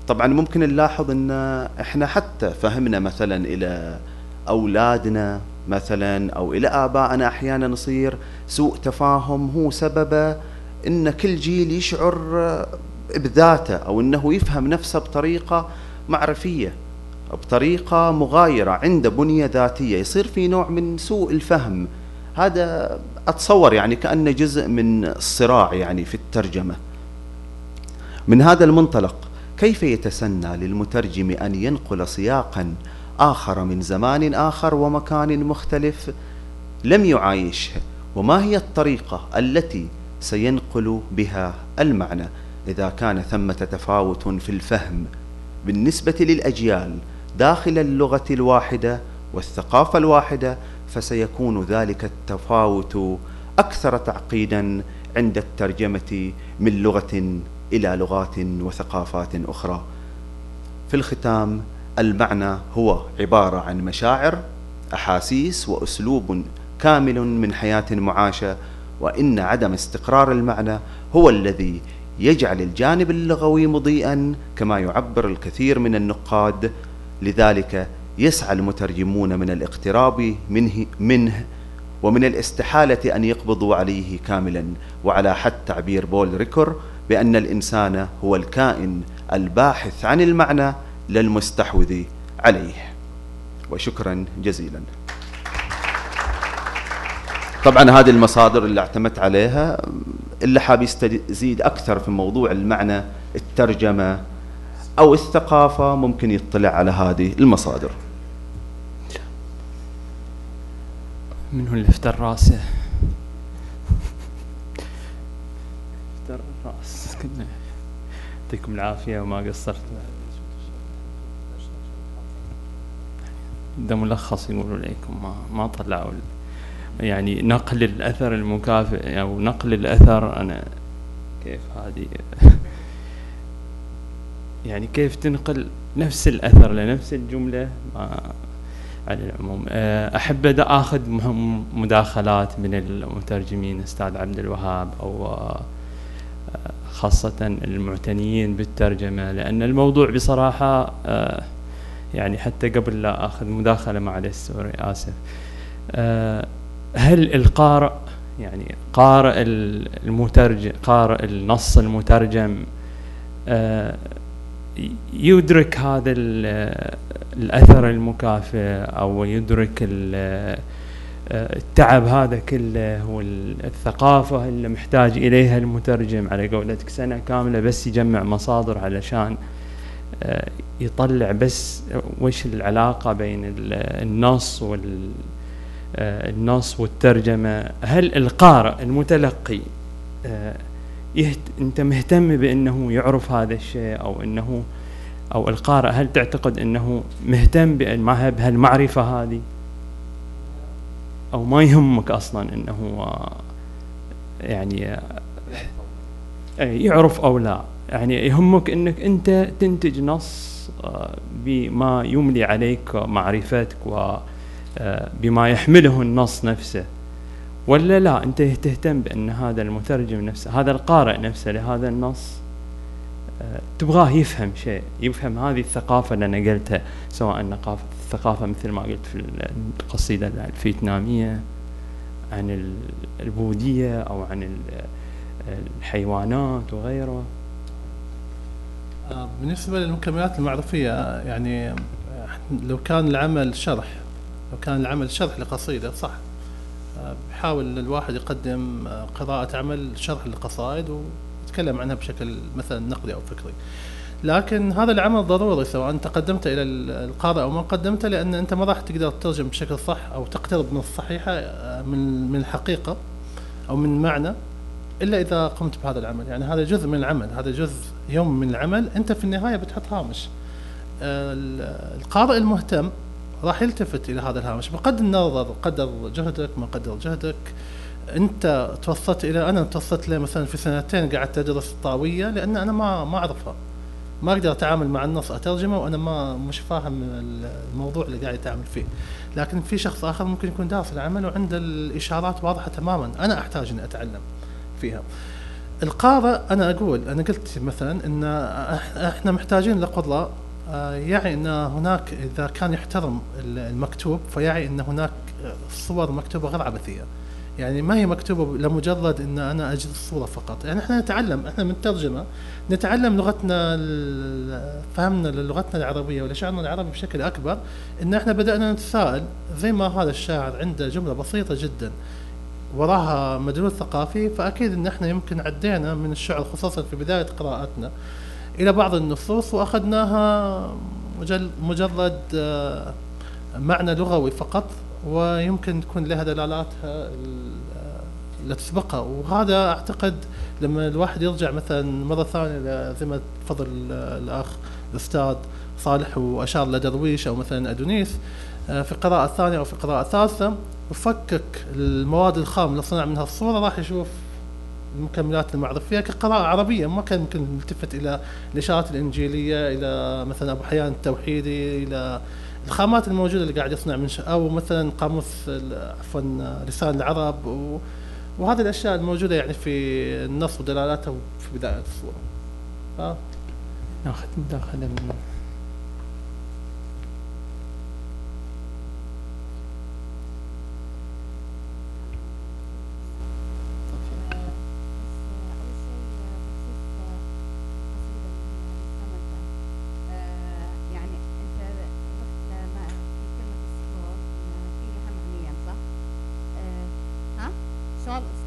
طبعا ممكن نلاحظ إن إحنا حتى فهمنا مثلا إلى أولادنا مثلا أو إلى آبائنا أحيانا يصير سوء تفاهم هو سببه إن كل جيل يشعر بذاته أو إنه يفهم نفسه بطريقة معرفية بطريقة مغايرة عنده بنية ذاتية يصير في نوع من سوء الفهم. هذا أتصور يعني كأنه جزء من الصراع يعني في الترجمة. من هذا المنطلق كيف يتسنى للمترجم أن ينقل سياقا آخر من زمان آخر ومكان مختلف لم يعايشه؟ وما هي الطريقة التي سينقل بها المعنى؟ إذا كان ثمة تفاوت في الفهم بالنسبة للأجيال داخل اللغة الواحدة والثقافة الواحدة فسيكون ذلك التفاوت أكثر تعقيدا عند الترجمة من لغة إلى لغات وثقافات أخرى. في الختام المعنى هو عبارة عن مشاعر أحاسيس وأسلوب كامل من حياة معاشة وإن عدم استقرار المعنى هو الذي يجعل الجانب اللغوي مضيئا كما يعبر الكثير من النقاد. لذلك يسعى المترجمون من الاقتراب منه, منه ومن الاستحالة أن يقبضوا عليه كاملا. وعلى حد تعبير بول ريكور بأن الإنسان هو الكائن الباحث عن المعنى للمستحوذ عليه. وشكرا جزيلا. طبعا هذه المصادر اللي اعتمدت عليها اللي حاب يستزيد أكثر في موضوع المعنى الترجمة أو الثقافة ممكن يطلع على هذه المصادر. من هو اللي افتر راسه. افتر راس. كنا يعطيكم العافية وما قصرت. ده ملخص يقولوا لكم ما ما طلعوا يعني نقل الأثر المكافئ أو نقل الأثر. أنا كيف هذه؟ <laughs> يعني كيف تنقل نفس الأثر لنفس الجملة ما على العموم. آه، أحب آخذ مداخلات من المترجمين أستاذ عبد الوهاب أو آه، خاصة المعتنيين بالترجمة لأن الموضوع بصراحة آه، يعني حتى قبل لا أخذ مداخلة معلش سوري آسف هل القارئ يعني قارئ المترجم قارئ النص المترجم يدرك هذا الأثر المكافئ أو يدرك التعب هذا كله والثقافة اللي محتاج إليها المترجم على قولتك سنة كاملة بس يجمع مصادر علشان آه، يطلع بس وش العلاقة بين النص وال آه، النص والترجمة. هل القارئ المتلقي آه، يهت... أنت مهتم بأنه يعرف هذا الشيء أو أنه أو القارئ هل تعتقد أنه مهتم بهالمعرفه هذه؟ أو ما يهمك أصلا أنه يعني يعرف أو لا؟ يعني يهمك أنك أنت تنتج نص آه، بما يملي عليك معرفتك وبما آه، يحمله النص نفسه ولا لا؟ أنت تهتم بأن هذا المترجم نفسه هذا القارئ نفسه لهذا النص؟ تبغاه يفهم شيء يفهم هذه الثقافة اللي نقلتها سواء الثقافة مثل ما قلت في القصيدة الفيتنامية عن البوذية أو عن الحيوانات وغيره. آه، بالنسبة للمكملات المعرفية يعني لو كان العمل شرح لو كان العمل شرح لقصيدة صح. آه، بحاول الواحد يقدم آه، قراءة عمل شرح للقصائد ويتكلم عنها بشكل مثلا نقدي أو فكري. لكن هذا العمل ضروري سواء أنت قدمته إلى القارئ أو ما قدمته لأن أنت ما راح تقدر تترجم بشكل صح أو تقترب من الصحيحة من من الحقيقة أو من المعنى إلا إذا قمت بهذا العمل. يعني هذا جزء من العمل هذا جزء يوم من العمل أنت في النهاية بتحط هامش. القارئ المهتم راح يلتفت إلى هذا الهامش. بقدر النظر قدر جهدك ما قدر جهدك. أنت توصلت إلى أنا توصلت له مثلا في سنتين قعدت أدرس الطاويه لأن أنا ما ما أعرفها. ما أقدر أتعامل مع النص أترجمه وأنا ما مش فاهم الموضوع اللي قاعد يتعامل فيه. لكن في شخص آخر ممكن يكون دارس العمل وعنده الإشارات واضحة تماما. أنا أحتاج إني أتعلم فيها. القارئ أنا أقول أنا قلت مثلا إن إحنا محتاجين لقراء يعي إن هناك إذا كان يحترم المكتوب فيعي إن هناك صور مكتوبة غير عبثية. يعني ما هي مكتوبة لمجرد إن أنا أجد الصورة فقط. يعني إحنا نتعلم إحنا من الترجمة نتعلم لغتنا فهمنا للغتنا العربية ولشعرنا العربي بشكل أكبر إن إحنا بدأنا نتساءل زي ما هذا الشاعر عنده جملة بسيطة جدا وراها مدلول ثقافي فأكيد إن إحنا يمكن عدينا من الشعر خصوصا في بداية قراءتنا. إلى بعض النصوص وأخذناها مجرد آه، معنى لغوي فقط ويمكن تكون لها دلالاتها اللي تسبقها وهذا أعتقد لما الواحد يرجع مثلا مرة ثانية زي ما تفضل الأخ الأستاذ صالح وأشار لدرويش أو مثلا أدونيس آه، في قراءة ثانية أو في قراءة ثالثة وفكك المواد الخام اللي صنع منها الصورة راح يشوف المكملات المعرفية كقراءة عربية ما كان ممكن نلتفت إلى الإشارات الإنجيلية إلى مثلا أبو حيان التوحيدي إلى الخامات الموجودة اللي قاعد يصنع من أو مثلا قاموس عفوا لسان العرب و وهذه الأشياء الموجودة يعني في النص ودلالاتها في بداية الصورة. ف... ناخذ مداخله من flawless.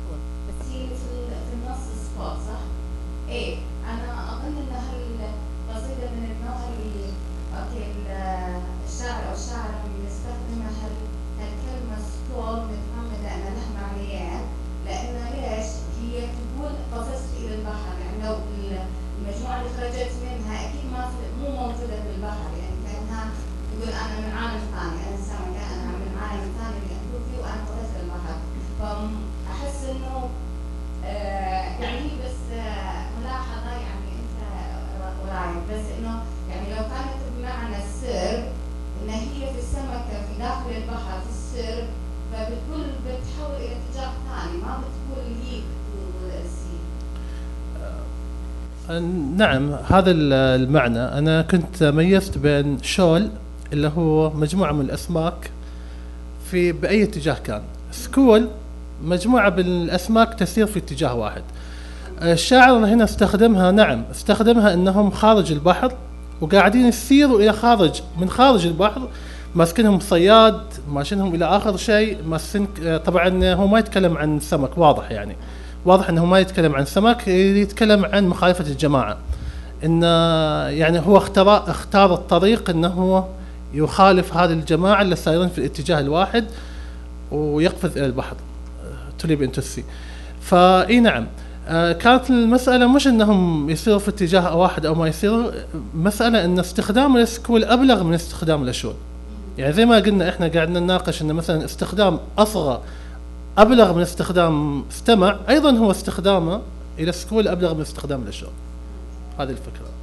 نعم هذا المعنى. أنا كنت ميزت بين شول اللي هو مجموعة من الأسماك في بأي اتجاه كان. سكول مجموعة من الأسماك تسير في اتجاه واحد. الشاعر هنا استخدمها نعم استخدمها إنهم خارج البحر وقاعدين يسيروا إلى خارج من خارج البحر ماسكينهم صياد ماشينهم إلى آخر شيء ماسكين طبعا هو ما يتكلم عن سمك واضح يعني. واضح إنه ما يتكلم عن سمك يتكلم عن مخالفة الجماعة. إن يعني هو اختار اختار الطريق انه هو يخالف هذه الجماعة اللي سايرين في الاتجاه الواحد ويقفز إلى البحر تليب إنتو السي فاي نعم. آه، كانت المسألة مش إنهم يصيروا في اتجاه واحد أو ما يصيروا مسألة إن استخدام السكول أبلغ من استخدام الأشول. يعني زي ما قلنا إحنا قاعدين نناقش إن مثلا استخدام اصغى أبلغ من استخدام استمع أيضا هو استخدامه إلى السكول أبلغ من استخدام الأشول. هذه الفكرة.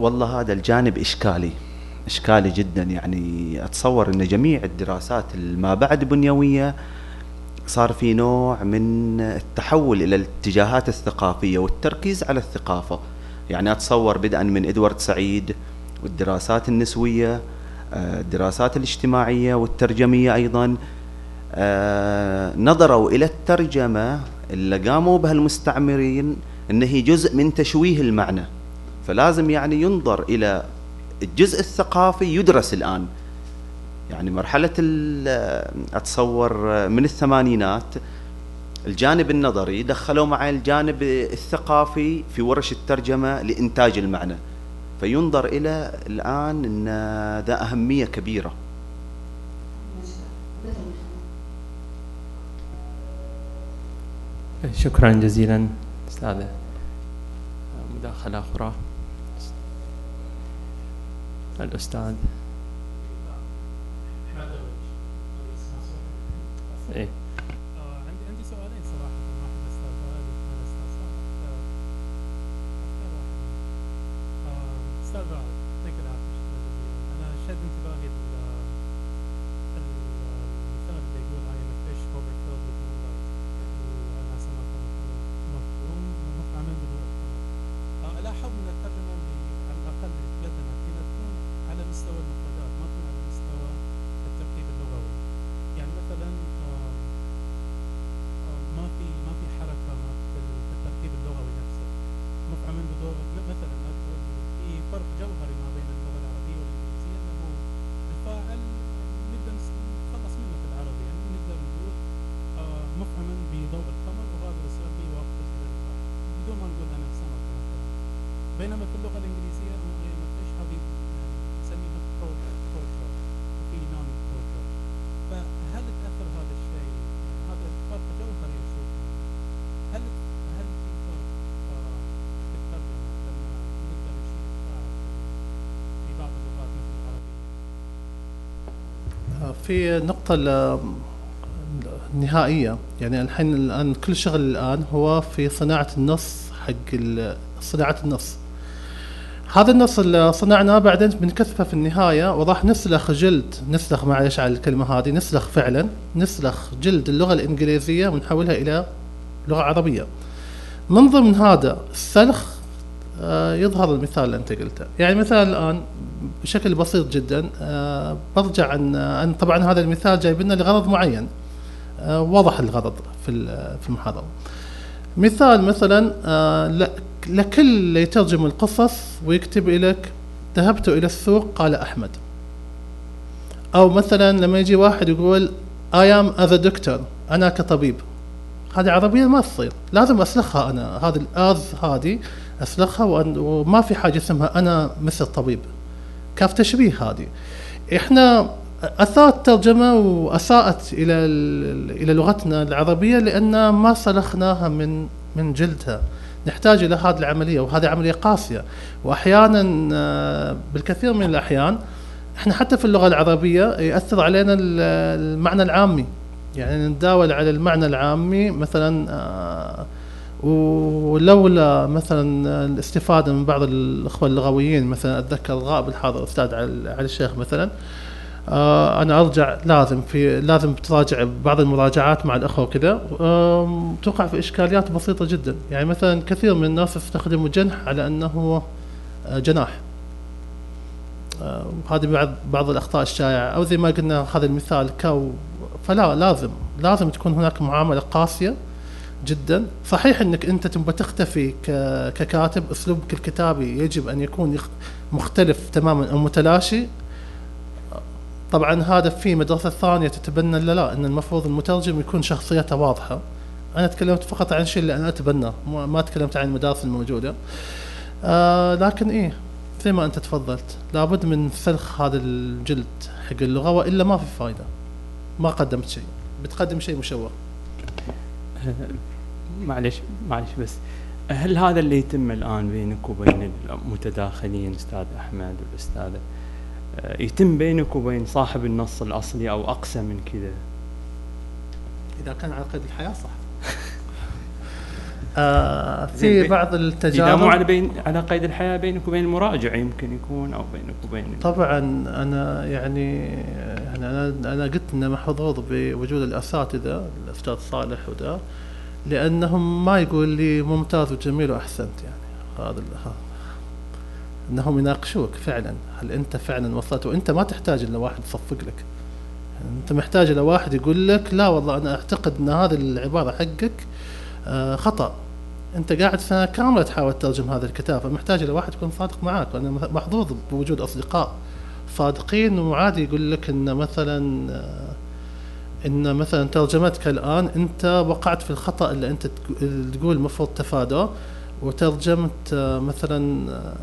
والله هذا الجانب إشكالي إشكالي جدا. يعني أتصور إن جميع الدراسات ما بعد بنيوية صار في نوع من التحول إلى الاتجاهات الثقافية والتركيز على الثقافة. يعني أتصور بدءا من إدوارد سعيد والدراسات النسوية آه، الدراسات الاجتماعية والترجمية أيضا آه، نظروا إلى الترجمة اللي قاموا بها المستعمرين انه هي جزء من تشويه المعنى. فلازم يعني ينظر إلى الجزء الثقافي يدرس الآن. يعني مرحلة أتصور من الثمانينات الجانب النظري دخلوا مع الجانب الثقافي في ورش الترجمة لإنتاج المعنى. فينظر إلى الآن إن ذا أهمية كبيرة. شكرا جزيلا أستاذة. مداخلة أخرى. الأستاذ. إيه. في نقطة النهائية. يعني الحين الآن كل شغل الآن هو في صناعة النص حق صناعة النص. هذا النص اللي صنعناه بعدين بنكثفه في النهاية وراح نسلخ جلد نسلخ معلش على الكلمة هذه نسلخ فعلا نسلخ جلد اللغة الإنجليزية ونحولها إلى لغة عربية. من ضمن هذا السلخ يظهر المثال اللي أنت قلته. يعني مثلا الآن بشكل بسيط جدا آه، برجع عن أن طبعا هذا المثال جايب لنا لغرض معين آه، وضح الغرض في في المحاضرة. مثال مثلا لكل اللي يترجم القصص ويكتب لك ذهبت إلى السوق قال أحمد. أو مثلا لما يجي واحد يقول am as a doctor أنا كطبيب. هذه عربية ما تصير. لازم أسلخها أنا هذه الآز هذه أسلخها وما في حاجة اسمها أنا مثل طبيب. كاف تشبيه هذه. إحنا اثارت ترجمه وأساءت إلى إلى لغتنا العربية لأن ما سلخناها من من جلدها. نحتاج إلى هذه العملية وهذه عملية قاسية. وأحيانا آه، بالكثير من الأحيان إحنا حتى في اللغة العربية يأثر علينا المعنى العامي. يعني نداول على المعنى العامي مثلا آه، ولولا مثلا الاستفادة من بعض الاخوه اللغويين مثلا أتذكر الغائب الحاضر الاستاذ علي الشيخ مثلا آه أنا أرجع لازم في لازم تراجع بعض المراجعات مع الأخوة وكذا. توقع في إشكاليات بسيطة جدا. يعني مثلا كثير من الناس يستخدموا جنح على أنه آه جناح. آه هذه بعض بعض الأخطاء الشائعة. أو زي ما قلنا هذا المثال كو فلا لازم لازم تكون هناك معاملة قاسية جدا. صحيح إنك أنت تبغى تختفي ككاتب أسلوبك الكتابي يجب أن يكون مختلف تماما أو متلاشي. طبعا هذا في مدرسة ثانية تتبنى لا لا إن المفروض المترجم يكون شخصيته واضحة. أنا تكلمت فقط عن الشيء اللي أنا اتبناه ما تكلمت عن المدارس الموجودة. آه لكن إيه زي ما أنت تفضلت لابد من سلخ هذا الجلد حق اللغة وإلا ما في فايدة. ما قدمت شيء. بتقدم شيء مشوه <laughs> معلش معلش بس هل هذا اللي يتم الآن بينك وبين المتداخلين أستاذ أحمد والاستاذه آه، يتم بينك وبين صاحب النص الأصلي أو أقسى من كذا؟ إذا كان على قيد الحياة صح. <laughs> آه في بعض إذا مو التجارب على بين على قيد الحياة بينك وبين المراجع يمكن يكون أو بينك وبين طبعا أنا يعني يعني أنا أنا قلت ان محظوظ بوجود الأساتذة الأستاذ صالح وده. لأنهم ما يقول لي ممتاز وجميل وأحسنت يعني. هذا إنهم يناقشوك فعلا. هل أنت فعلا وصلت؟ وأنت ما تحتاج إلا واحد يصفق لك. أنت محتاج إلى واحد يقول لك لا والله أنا أعتقد إن هذه العبارة حقك آه، خطأ. أنت قاعد سنة كاملة تحاول تترجم هذا الكتاب فمحتاج إلى واحد يكون صادق معك وأنا محظوظ بوجود أصدقاء صادقين وعادي يقول لك إن مثلا آه، إن مثلا ترجمتك الآن أنت وقعت في الخطأ اللي أنت تقول المفروض تفاداه وترجمت آه، مثلا آه،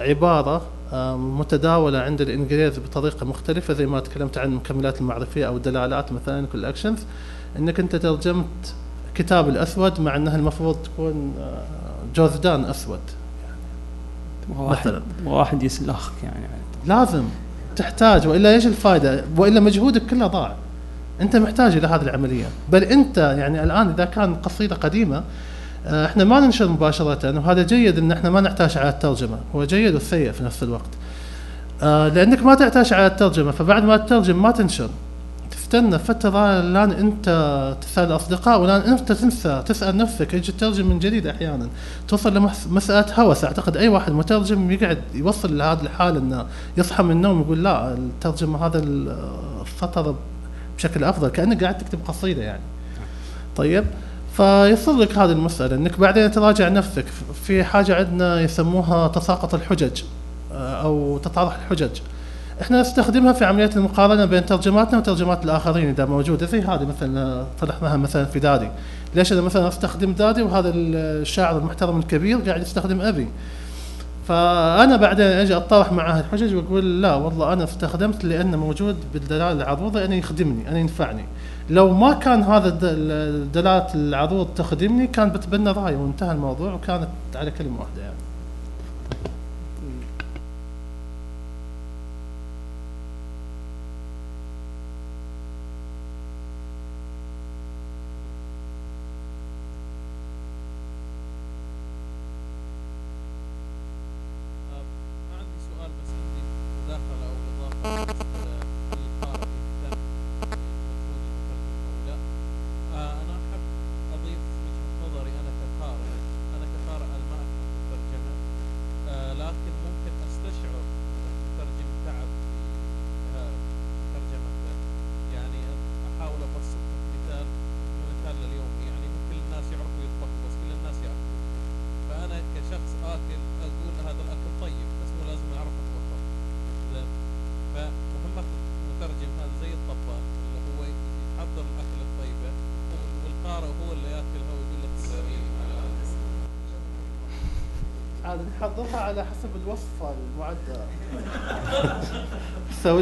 عبارة آه، متداولة عند الإنجليز بطريقة مختلفة زي ما تكلمت عن المكملات المعرفية أو الدلالات مثلا كل اكشنز إنك أنت ترجمت كتاب الأسود مع إنها المفروض تكون جوزدان أسود. واحد مثلاً. واحد يسلخك يعني. لازم تحتاج وإلا إيش الفائده وإلا مجهودك كله ضاع. أنت محتاج إلى هذه العملية. بل أنت يعني الآن إذا كان قصيدة قديمة آه، إحنا ما ننشر مباشرة وهذا جيد إن إحنا ما نحتاج على الترجمة. هو جيد وسيء في نفس الوقت. آه، لأنك ما تحتاج على الترجمة فبعد ما تترجم ما تنشر. تستنى فترة لأن أنت تسأل الاصدقاء ولان أنت تنسى تسأل نفسك إيش تترجم من جديد أحيانا؟ توصل لمساله هوس. أعتقد أي واحد مترجم يقعد يوصل لهذه الحالة إنه يصحى من النوم يقول لا الترجمة هذا السطر بشكل أفضل كأنك قاعد تكتب قصيدة يعني. طيب فيصل لك هذه المسألة إنك بعدين تراجع نفسك. في حاجة عندنا يسموها تساقط الحجج آه، أو تطرح الحجج. إحنا نستخدمها في عمليه المقارنة بين ترجماتنا وترجمات الآخرين إذا موجودة. زي هذه مثلا طرحناها مثلا في دادي. ليش أنا مثلا أستخدم دادي؟ وهذا الشاعر المحترم الكبير قاعد يستخدم أبي. فأنا بعدين أجي اتطرح معاه الحجج وأقول لا والله أنا استخدمت لأنه موجود بالدلاله العروضه أنا يخدمني أنا ينفعني. لو ما كان هذا الد- دلاله العروض تخدمني كان بتبنى رأي وانتهى الموضوع وكانت على كلمة واحدة يعني.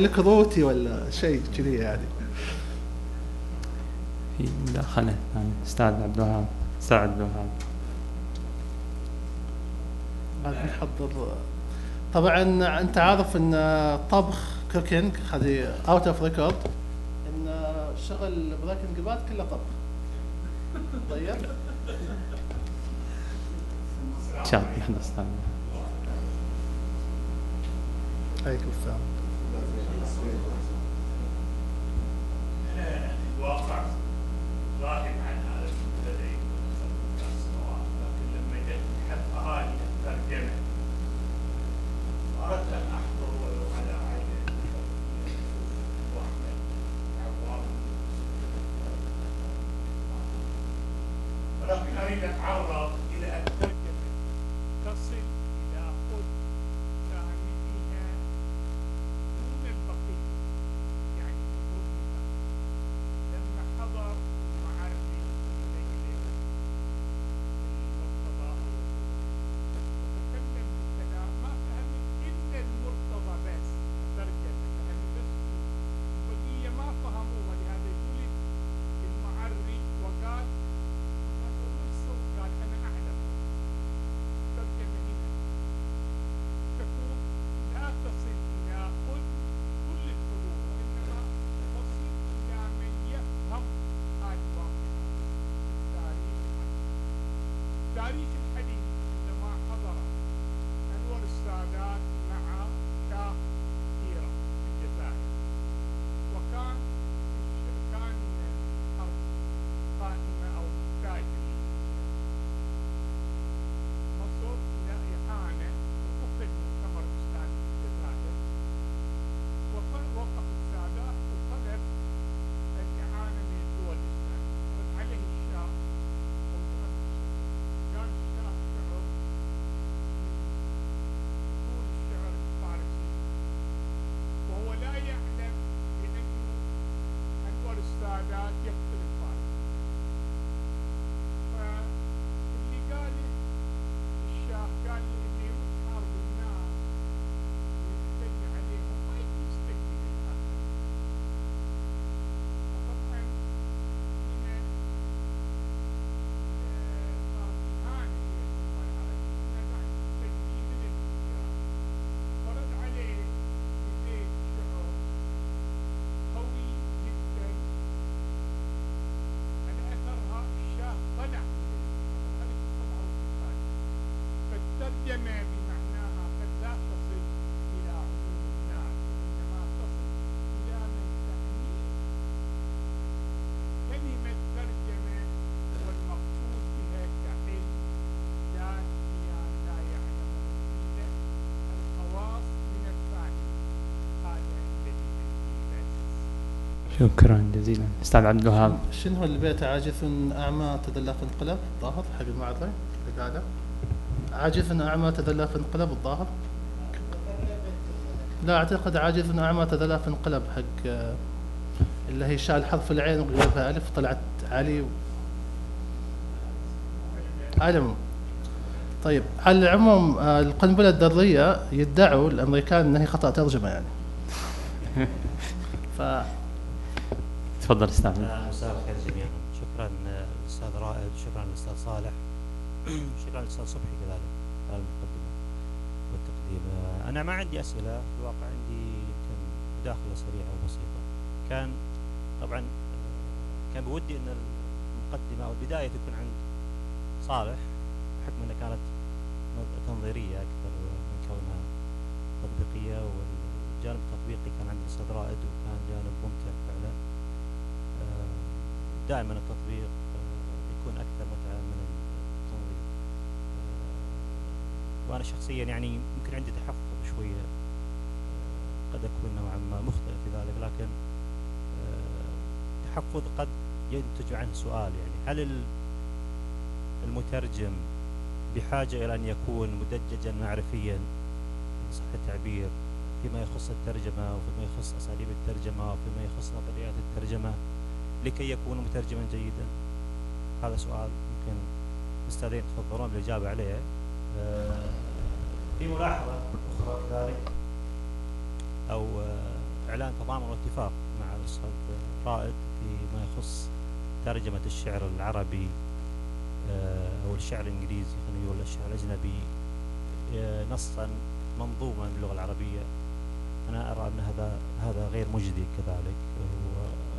لك روتي ولا شيء كذي يعني؟ في مداخله يعني أستاذ عبد الوهاب. أستاذ عبد الوهاب. نحضر. طبعا أنت عارف إن طبخ cooking هذه out of record إن شغل Breaking Bad كله طبخ. طيب. الله نحن أستاذ. عليكم السلام. الواقع غائب عن هذا سنوات لكن لما جت حتى هاي الترجمة أردت أن أحضر ولو على عين واحمد عوام. ولكن أريد أن اتعرض الترجمة بمعناها قد لا تصل إلى عموم الناس إنما تصل إلى من تعني كلمة ترجمة والمقصود بها كعلم ذات لا يعلمه إلا الخواص من الفاعل هذا الذي شكرا جزيلا. أستاذ عبد الوهاب. شنو البيت عاجز أعمى تدلى في انقلب الظاهر حق المعرضة اللي عاجز أعمى في انقلب الظاهر؟ لا أعتقد عاجز أعمى في انقلب حق آه، اللي هي شال حرف العين وغيرها ألف طلعت علي و... على العموم طيب على العموم آه، القنبلة الذرية يدعوا الأمريكان أنها خطأ ترجمة يعني. <laughs> ف تفضل أستاذ آه، مساء الخير جميعا شكرا آه، الاستاذ رائد شكرا الاستاذ صالح شكرا الاستاذ صبحي كذلك على المقدمه أنا ما عندي أسئلة في الواقع عندي يمكن مداخلة سريعة وبسيطة. كان طبعا كان بودي إن المقدمة أو البداية تكون عند صالح بحكم إنها كانت نظ- تنظيرية أكثر من كونها تطبيقية والجانب التطبيقي كان عند الاستاذ رائد وكان جانب ممتع فعلا. آه، دائما التطبيق آه، يكون أكثر متعة من التنظير آه، وأنا شخصيا يعني يمكن عندي تحفظ شوية آه، قد أكون نوعا ما مخطئ في ذلك لكن آه، تحفظ قد ينتج عنه سؤال يعني. هل ال- المترجم بحاجة إلى أن يكون مدججا معرفيا؟ إن صح التعبير فيما يخص الترجمة وفيما يخص أساليب الترجمة وفيما يخص نظريات الترجمة لكي يكون مترجما جيدا؟ هذا سؤال ممكن الاستاذين يتفضلون بالاجابه عليه. آه، في ملاحظة أخرى كذلك أو آه، إعلان تضامن واتفاق مع الأستاذ رائد فيما يخص ترجمة الشعر العربي آه، أو الشعر الإنجليزي خلينا نقول الشعر الأجنبي آه، نصا منظوما باللغة العربية. أنا أرى أن هذا هذا غير مجدي كذلك.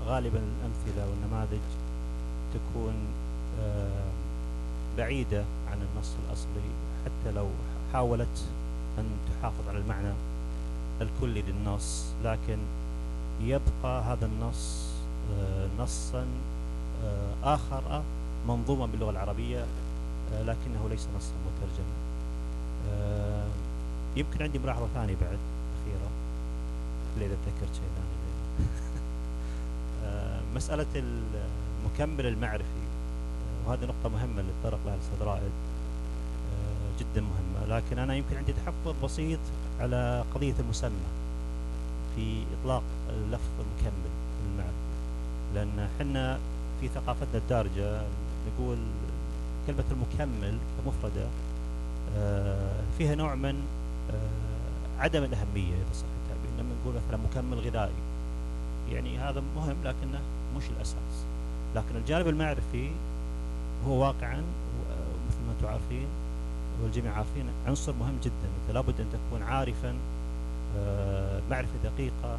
وغالبا الأمثلة والنماذج تكون آه، بعيدة عن النص الأصلي حتى لو حاولت أن تحافظ على المعنى الكلي للنص لكن يبقى هذا النص آه، نصا آه، آخر منظوما باللغة العربية آه، لكنه ليس نصا مترجما. آه، يمكن عندي ملاحظة ثانية بعد أخيرة. اللي إذا تذكرت شيء ثاني؟ <laughs> آه، مسألة المكمل المعرفي. آه، وهذه نقطة مهمة اللي تطرق لها الأستاذ رائد. آه، جدا مهمة لكن أنا يمكن عندي تحفظ بسيط على قضية المسمى في إطلاق اللفظ المكمل المعرفي لأن إحنا في ثقافتنا الدارجة نقول كلمة المكمل كمفردة آه، فيها نوع من آه، عدم الأهمية إذا صح التعبير لما نقول مثلا مكمل غذائي. يعني هذا مهم لكنه مش الأساس. لكن الجانب المعرفي هو واقعا و- مثل ما أنتم عارفين والجميع عارفين عنصر مهم جدا أنت لابد أن تكون عارفا آه، معرفة دقيقة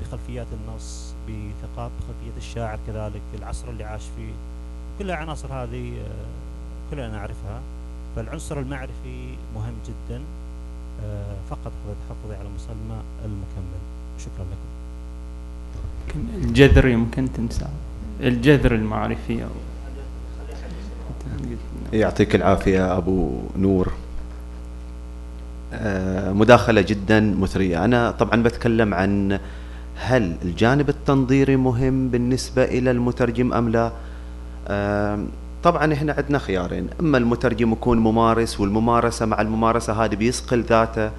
بخلفيات النص بثقافة بخلفية الشاعر كذلك العصر اللي عاش فيه. كل العناصر هذه آه، كلنا نعرفها. فالعنصر المعرفي مهم جدا آه، فقط هذا تحفظي على مسمى المكمل. شكرا لكم. الجذر يمكن تنسى الجذر المعرفي أو يعطيك العافية أبو نور. آه، مداخلة جدا مثرية. أنا طبعا بتكلم عن هل الجانب التنظيري مهم بالنسبة إلى المترجم أم لا؟ آم، طبعا إحنا عندنا خيارين. أما المترجم يكون ممارس والممارسة مع الممارسة هذه بيصقل ذاته.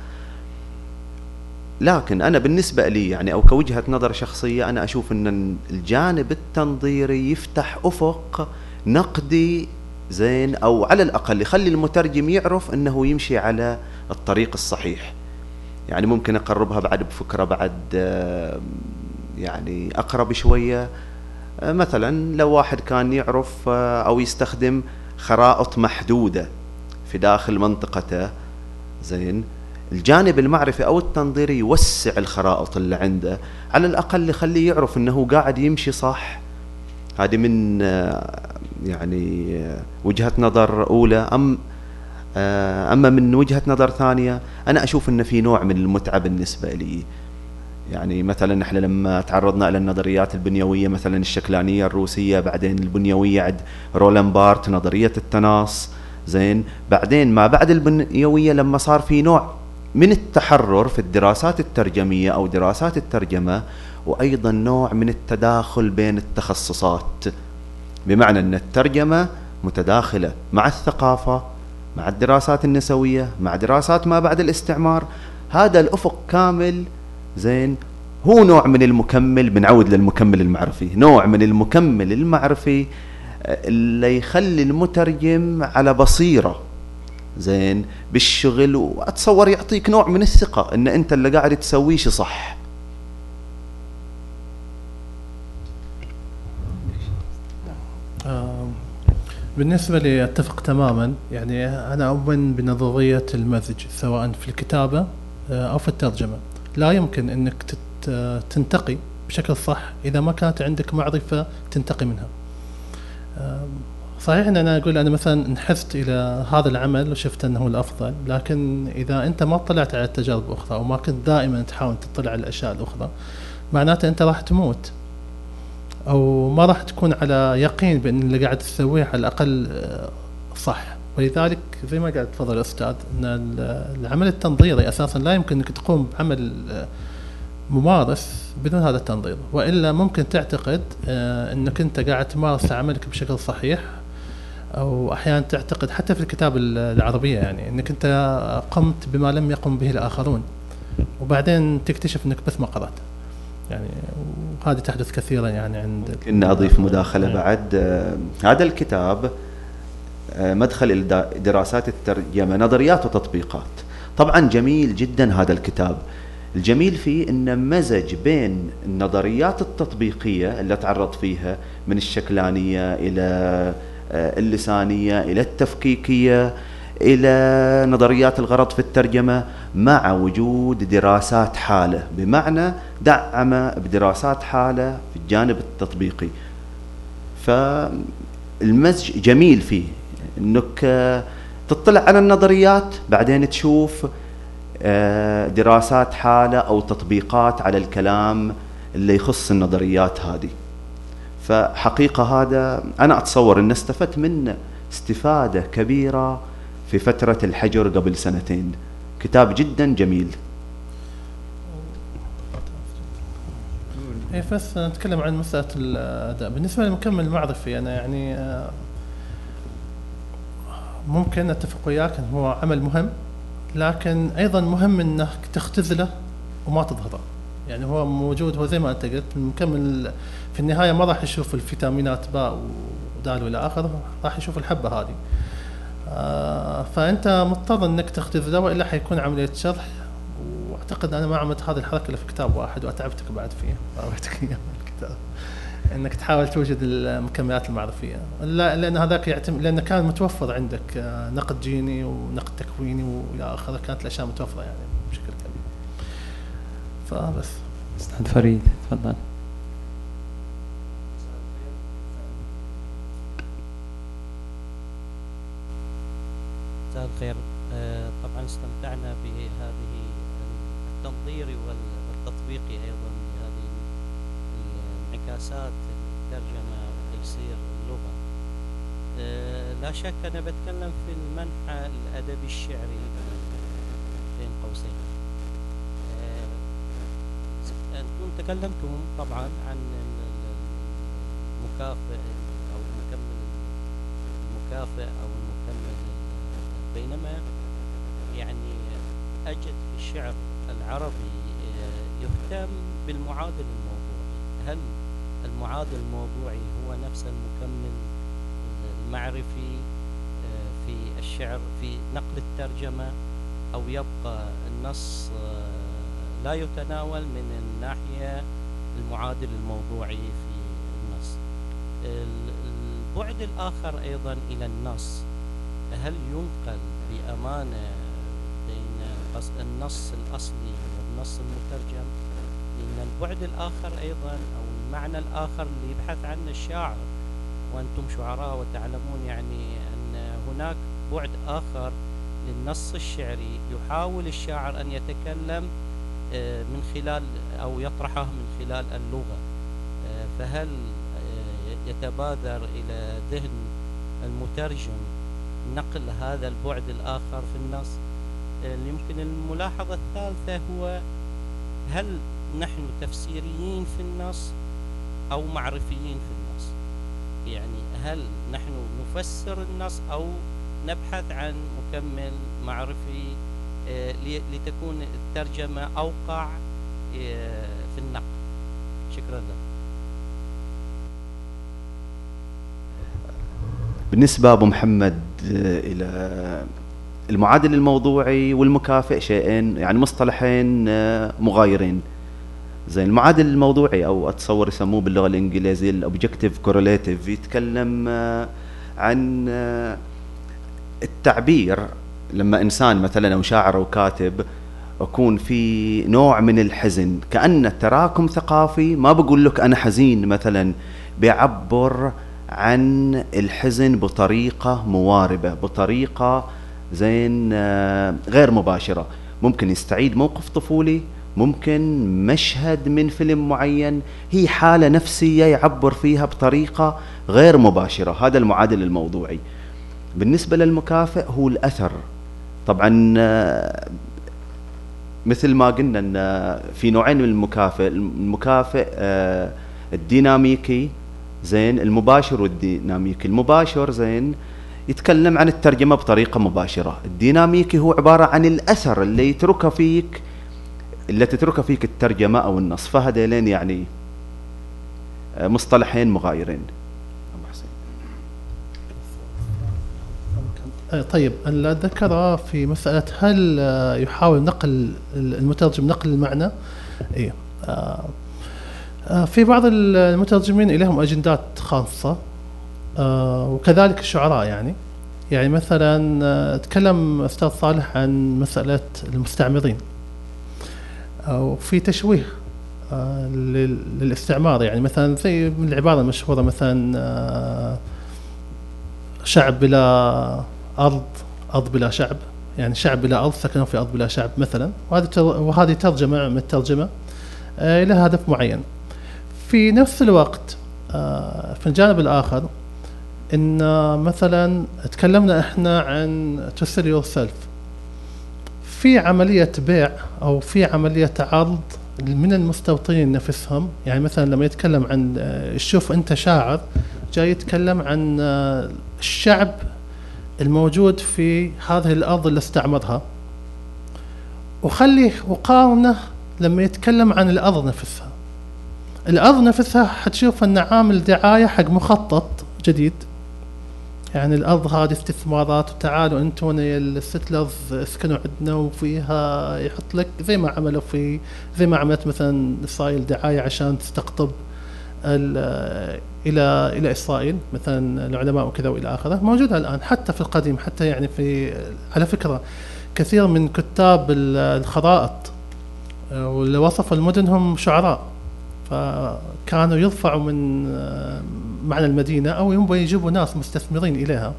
لكن أنا بالنسبة لي يعني أو كوجهة نظر شخصية أنا أشوف إن الجانب التنظيري يفتح أفق نقدي زين أو على الأقل يخلي المترجم يعرف أنه يمشي على الطريق الصحيح. يعني ممكن أقربها بعد بفكرة بعد يعني أقرب شوية. آه، مثلا لو واحد كان يعرف آه، أو يستخدم خرائط محدودة في داخل منطقته زين الجانب المعرفي أو التنظيري يوسع الخرائط اللي عنده. على الأقل يخليه يعرف أنه قاعد يمشي صح. هذه من آه، يعني وجهة نظر أولى أم آه، أما من وجهة نظر ثانية أنا أشوف إن في نوع من المتعة بالنسبة لي. يعني مثلا إحنا لما تعرضنا إلى النظريات البنيوية مثلا الشكلانية الروسية بعدين البنيوية عند رولان بارت نظرية التناص زين. بعدين ما بعد البنيوية لما صار في نوع من التحرر في الدراسات الترجمية أو دراسات الترجمة وأيضا نوع من التداخل بين التخصصات. بمعنى أن الترجمة متداخلة مع الثقافة مع الدراسات النسوية مع دراسات ما بعد الاستعمار. هذا الأفق كامل زين هو نوع من المكمل بنعود للمكمل المعرفي. نوع من المكمل المعرفي آه، اللي يخلي المترجم على بصيرة. زين بالشغل وأتصور يعطيك نوع من الثقة إن أنت اللي قاعد تسويه شي صح. بالنسبة لي أتفق تماما. يعني أنا أؤمن بنظرية المزج سواء في الكتابة آه، أو في الترجمة. لا يمكن أنك تت- تنتقي بشكل صح إذا ما كانت عندك معرفة تنتقي منها. آم، صحيح أن أنا أقول أنا مثلا انحزت إلى هذا العمل وشفت أنه هو الأفضل لكن إذا أنت ما اطلعت على التجارب الأخرى وما كنت دائما تحاول تطلع على الأشياء الأخرى معناته أنت راح تموت. أو ما راح تكون على يقين بأن اللي قاعد تسويه على الأقل آه، صح. ولذلك زي ما قاعد تفضل الاستاذ أن ال- العمل التنظيري أساسا لا يمكن أنك تقوم بعمل آه، ممارس بدون هذا التنظير. وإلا ممكن تعتقد آه، أنك أنت قاعد تمارس عملك بشكل صحيح أو أحيانا تعتقد حتى في الكتاب ال- العربية يعني أنك أنت قمت بما لم يقم به الآخرون. وبعدين تكتشف أنك بس ما قرأت. يعني وهذه تحدث كثيرا يعني عند إن أضيف مداخلة نعم. بعد. آه، هذا الكتاب آه، مدخل دا- دراسات الترجمة نظريات وتطبيقات. طبعا جميل جدا هذا الكتاب. الجميل فيه انه مزج بين النظريات التطبيقية اللي تعرض فيها من الشكلانية إلى آه، اللسانية إلى التفكيكية إلى نظريات الغرض في الترجمة مع وجود دراسات حالة. بمعنى دعم بدراسات حالة في الجانب التطبيقي. فالمزج جميل فيه آه، تطلع على النظريات بعدين تشوف آه، دراسات حالة أو تطبيقات على الكلام اللي يخص النظريات هذه. فحقيقة هذا أنا أتصور إن استفدت منه استفادة كبيرة في فترة الحجر قبل سنتين. كتاب جدا جميل. إيه بس نتكلم عن مسألة الأداء. بالنسبة للمكمل المعرفي أنا يعني آه، ممكن أتفق وياك أنه هو عمل مهم لكن أيضا مهم أنك تختزله وما تظهره. يعني هو موجود هو زي ما أنت قلت المكمل في النهاية ما راح يشوف الفيتامينات باء ودال والى آخره راح يشوف الحبة هذه. آه، فأنت مضطر أنك تختزله وإلا حيكون عملية شرح وأعتقد أنا ما عملت هذه الحركة إلا في كتاب واحد وأتعبتك بعد فيه. <laughs> اعطيتك اياه الكتاب. إنك تحاول توجد المكملات المعرفية. لا لأن هذاك يعتمد لأن كان متوفر عندك آه، نقد جيني ونقد تكويني وإلى آخره. كانت الأشياء متوفرة يعني بشكل كبير. فبس. أستاذ فريد تفضل. مساء الخير آه، طبعا استمتعنا بهذه التنظيري وال- والتطبيقي أيضا لهذه الانعكاسات الترجمة وتيسير اللغة. آه، لا شك أنا بتكلم في المنحى الأدبي الشعري بين قوسين. آه، أنتم تكلمتم طبعا عن ال- ال- المكافئ أو المكمل المكافئ أو بينما يعني أجد في الشعر العربي آه، يهتم بالمعادل الموضوعي. هل المعادل الموضوعي هو نفس المكمل المعرفي آه، في الشعر في نقل الترجمة أو يبقى النص آه، لا يتناول من الناحية المعادل الموضوعي في النص؟ ال- البعد الآخر أيضا إلى النص. هل ينقل بأمانة بين النص الأصلي والنص المترجم لأن البعد الآخر أيضا أو المعنى الآخر اللي يبحث عنه الشاعر؟ وأنتم شعراء وتعلمون يعني أن هناك بعد آخر للنص الشعري يحاول الشاعر أن يتكلم آه، من خلال أو يطرحه من خلال اللغة. آه، فهل آه، يتبادر إلى ذهن المترجم نقل هذا البعد الآخر في النص. آه، يمكن الملاحظة الثالثة هو هل نحن تفسيريين في النص أو معرفيين في النص؟ يعني هل نحن نفسر النص أو نبحث عن مكمل معرفي آه، لتكون الترجمة أوقع آه، في النقل؟ شكرا لك. بالنسبة أبو محمد إلى المعادل الموضوعي والمكافئ شيئين يعني مصطلحين آه، مغايرين. زين المعادل الموضوعي أو أتصور يسموه باللغة الإنجليزية ال objective correlative يتكلم آه، عن آه، التعبير. لما إنسان مثلا أو شاعر أو كاتب يكون في نوع من الحزن. كأنه تراكم ثقافي ما بقول لك أنا حزين مثلا بيعبر عن الحزن بطريقة مواربة بطريقة زين آه، غير مباشرة. ممكن يستعيد موقف طفولي ممكن مشهد من فيلم معين هي حالة نفسية يعبر فيها بطريقة غير مباشرة. هذا المعادل الموضوعي. بالنسبة للمكافئ هو الأثر. طبعا آه، مثل ما قلنا إن في نوعين من المكافئ المكافئ آه، الديناميكي زين المباشر والديناميكي المباشر زين يتكلم عن الترجمة بطريقة مباشرة. الديناميكي هو عبارة عن الأثر اللي يتركه فيك اللي تتركه فيك الترجمة أو النص فهذيلين يعني آه، مصطلحين مغايرين. آه، طيب ذكره في مسألة هل آه، يحاول نقل المترجم نقل المعنى؟ إيه في بعض المترجمين لهم أجندات خاصة آه، وكذلك الشعراء يعني. يعني مثلا آه، تكلم أستاذ صالح عن مسألة المستعمرين. آه، وفي تشويه آه، لل- للاستعمار. يعني مثلا زي من العبارة المشهورة مثلا آه، شعب بلا أرض أرض بلا شعب. يعني شعب بلا أرض سكنوا في أرض بلا شعب مثلا. وهذه وهذه ترجمة من الترجمة آه، إلى هدف معين. في نفس الوقت آه، في الجانب الآخر إن آه، مثلا تكلمنا إحنا عن to sell yourself في عملية بيع أو في عملية عرض من المستوطنين نفسهم. يعني مثلا لما يتكلم عن آه، شوف أنت شاعر جاي يتكلم عن الشعب الموجود في هذه الأرض اللي استعمرها. وخلي وقارنه لما يتكلم عن الأرض نفسها. الأرض نفسها حتشوف أن عامل دعاية حق مخطط جديد. يعني الأرض هذه استثمارات وتعالوا أنتم يا الستلرز اسكنوا عندنا وفيها يحط لك زي ما عملوا في زي ما عملت مثلا إسرائيل دعاية عشان تستقطب ال- إلى إلى إسرائيل مثلا العلماء وكذا وإلى آخره. موجودة الآن حتى في القديم حتى يعني في على فكرة كثير من كتاب ال- الخرائط آه، واللي وصفوا المدن هم شعراء. فكانوا يرفعوا من آه، معنى المدينة أو يبغوا يجيبوا ناس مستثمرين إليها.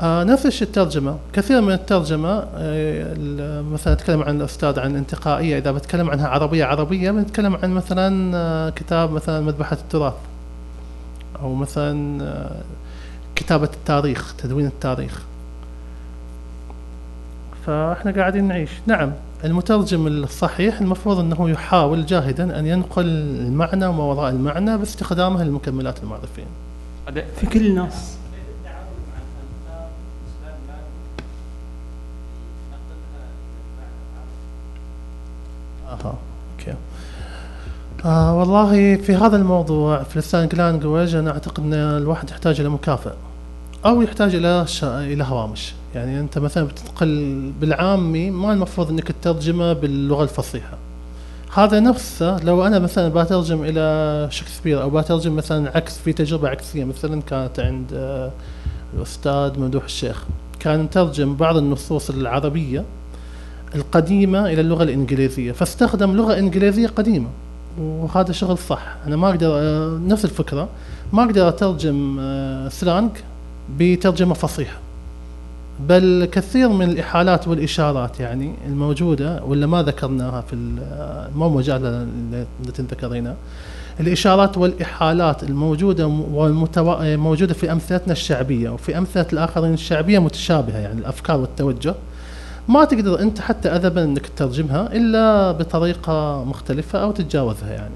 آه نفس الشيء الترجمة. كثير من الترجمة آه مثلا أتكلم عن الأستاذ عن انتقائية. إذا بتكلم عنها عربية عربية بنتكلم عن مثلا كتاب مثلا مذبحة التراث. أو مثلا كتابة التاريخ تدوين التاريخ. فإحنا قاعدين نعيش. نعم. المترجم الصحيح المفروض أنه يحاول جاهدا أن ينقل المعنى وما وراء المعنى باستخدامه للمكملات المعرفية. هذا في كل الناس. أها okay. آه والله في هذا الموضوع في ال slang language أنا أعتقد أن الواحد يحتاج إلى مكافئ أو يحتاج إلى ش... إلى هوامش. يعني أنت مثلا بتنقل بالعامي ما المفروض إنك تترجمه باللغة الفصيحة. هذا نفسه لو أنا مثلا بترجم إلى شكسبير أو بترجم مثلا عكس في تجربة عكسية مثلا كانت عند آه، الاستاذ ممدوح الشيخ. كان مترجم بعض النصوص العربية القديمة إلى اللغة الإنجليزية. فاستخدم لغة إنجليزية قديمة وهذا شغل صح. أنا ما أقدر آه، نفس الفكرة. ما أقدر أترجم آه، سلانج بترجمة فصيحة. بل كثير من الإحالات والإشارات يعني الموجودة ولا ما ذكرناها في مو مجال التي ذكرينا الإشارات والإحالات الموجودة والمتو... موجودة في أمثلتنا الشعبية وفي أمثلة الآخرين الشعبية متشابهة يعني الأفكار والتوجه. ما تقدر أنت حتى أذبا أنك تترجمها إلا بطريقة مختلفة أو تتجاوزها يعني.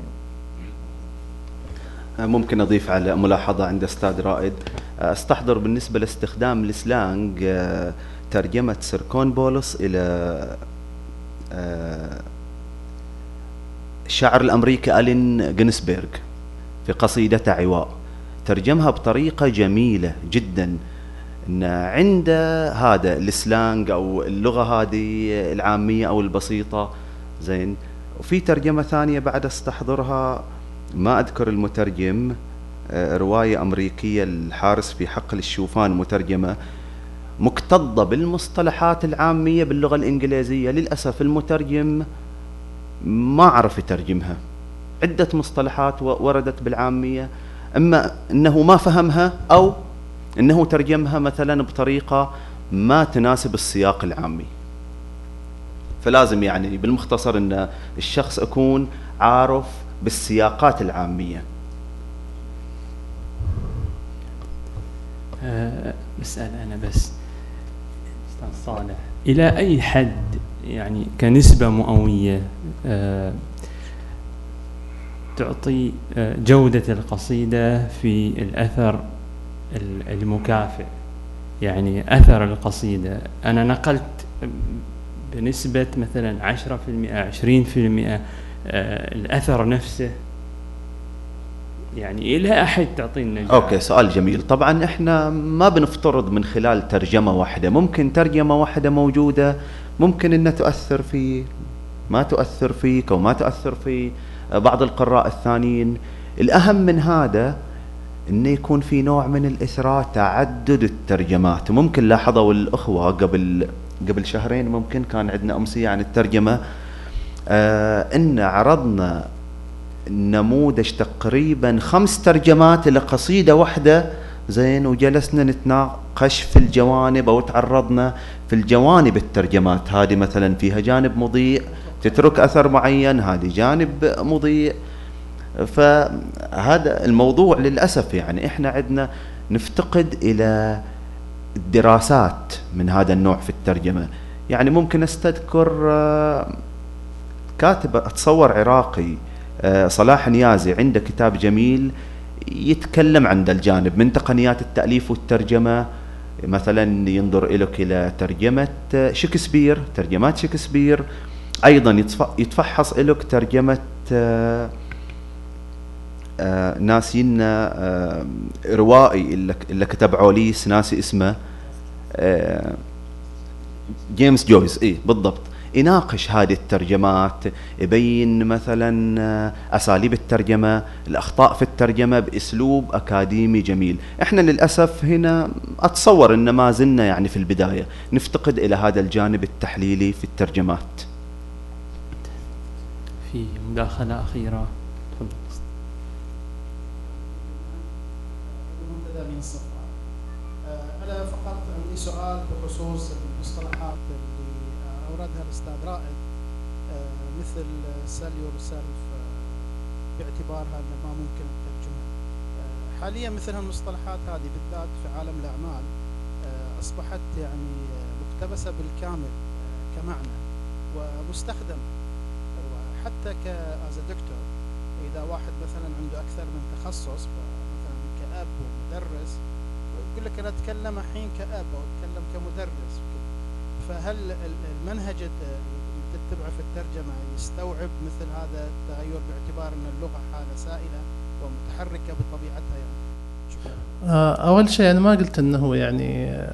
ممكن أضيف على ملاحظة عند أستاذ رائد. أستحضر بالنسبة لاستخدام ال slang آه، ترجمة سركون بولص إلى آه، الشاعر الأمريكي ألين جينسبرغ في قصيدته عواء. ترجمها بطريقة جميلة جدا. إن عند هذا ال slang أو اللغة هذه العامية أو البسيطة زين. وفي ترجمة ثانية بعد أستحضرها ما أذكر المترجم آه، رواية أمريكية الحارس في حقل الشوفان مترجمة مكتظة بالمصطلحات العامية باللغة الإنجليزية. للأسف المترجم ما عرف يترجمها. عدة مصطلحات وردت بالعامية. أما إنه ما فهمها أو إنه ترجمها مثلا بطريقة ما تناسب السياق العامي. فلازم يعني بالمختصر إن الشخص يكون عارف بالسياقات العامية. أه، مسألة أنا بس. صالح إلى أي حد يعني كنسبة مئوية أه، تعطي أه، جودة القصيدة في الأثر المكافئ؟ يعني أثر القصيدة. أنا نقلت بنسبة مثلا 10% 20% آه، الأثر نفسه. يعني إيه، إلى أحد تعطينا أوكي سؤال جميل. طبعا إحنا ما بنفترض من خلال ترجمة واحدة. ممكن ترجمة واحدة موجودة ممكن إنها تؤثر في ما تؤثر فيك أو ما تؤثر في آه، بعض القراء الثانيين. الأهم من هذا إنه يكون في نوع من الإثراء تعدد الترجمات. ممكن لاحظوا الأخوة قبل قبل شهرين ممكن كان عندنا أمسية عن الترجمة. إن عرضنا نموذج تقريبا خمس ترجمات لقصيدة واحدة. زين وجلسنا نتناقش في الجوانب أو تعرضنا في الجوانب الترجمات. هذه مثلا فيها جانب مضيء تترك أثر معين هذه جانب مضيء. فهذا الموضوع للأسف يعني إحنا عندنا نفتقد إلى الدراسات من هذا النوع في الترجمة. يعني ممكن أستذكر آه، كاتب أتصور عراقي آه، صلاح نيازي عنده كتاب جميل يتكلم عن ذا الجانب من تقنيات التأليف والترجمة مثلا ينظر إليك إلى ترجمة آه، شكسبير ترجمات شكسبير يتف- يتفحص إليك ترجمة آه، آه، ناسينا آه، روائي اللي كتب عوليس ناسي اسمه جيمس جويس اي بالضبط. يناقش هذه الترجمات يبين مثلا آه، أساليب الترجمة الأخطاء في الترجمة بأسلوب أكاديمي جميل. إحنا للأسف هنا أتصور إن ما زلنا يعني في البداية نفتقد إلى هذا الجانب التحليلي في الترجمات. في مداخلة أخيرة. تفضل. آه، أنا فقط عندي سؤال بخصوص المصطلحات اللي أوردها الأستاذ رائد آه، مثل ساليور سيلف باعتبارها أنه ما ممكن الترجمة آه، حاليا مثل هالمصطلحات هذه بالذات في عالم الأعمال آه، أصبحت يعني آه، مقتبسة بالكامل آه، كمعنى ومستخدمة. وحتى كأز دكتور إذا واحد مثلا عنده أكثر من تخصص مثلا كأب ومدرس يقول لك أنا أتكلم الحين كأب أو أتكلم كمدرس فهل ال- المنهج تتبعه في الترجمة يستوعب مثل هذا التغير باعتبار أن اللغة حالة سائلة ومتحركة بطبيعتها يعني؟ آه، أول شيء أنا ما قلت أنه يعني آه،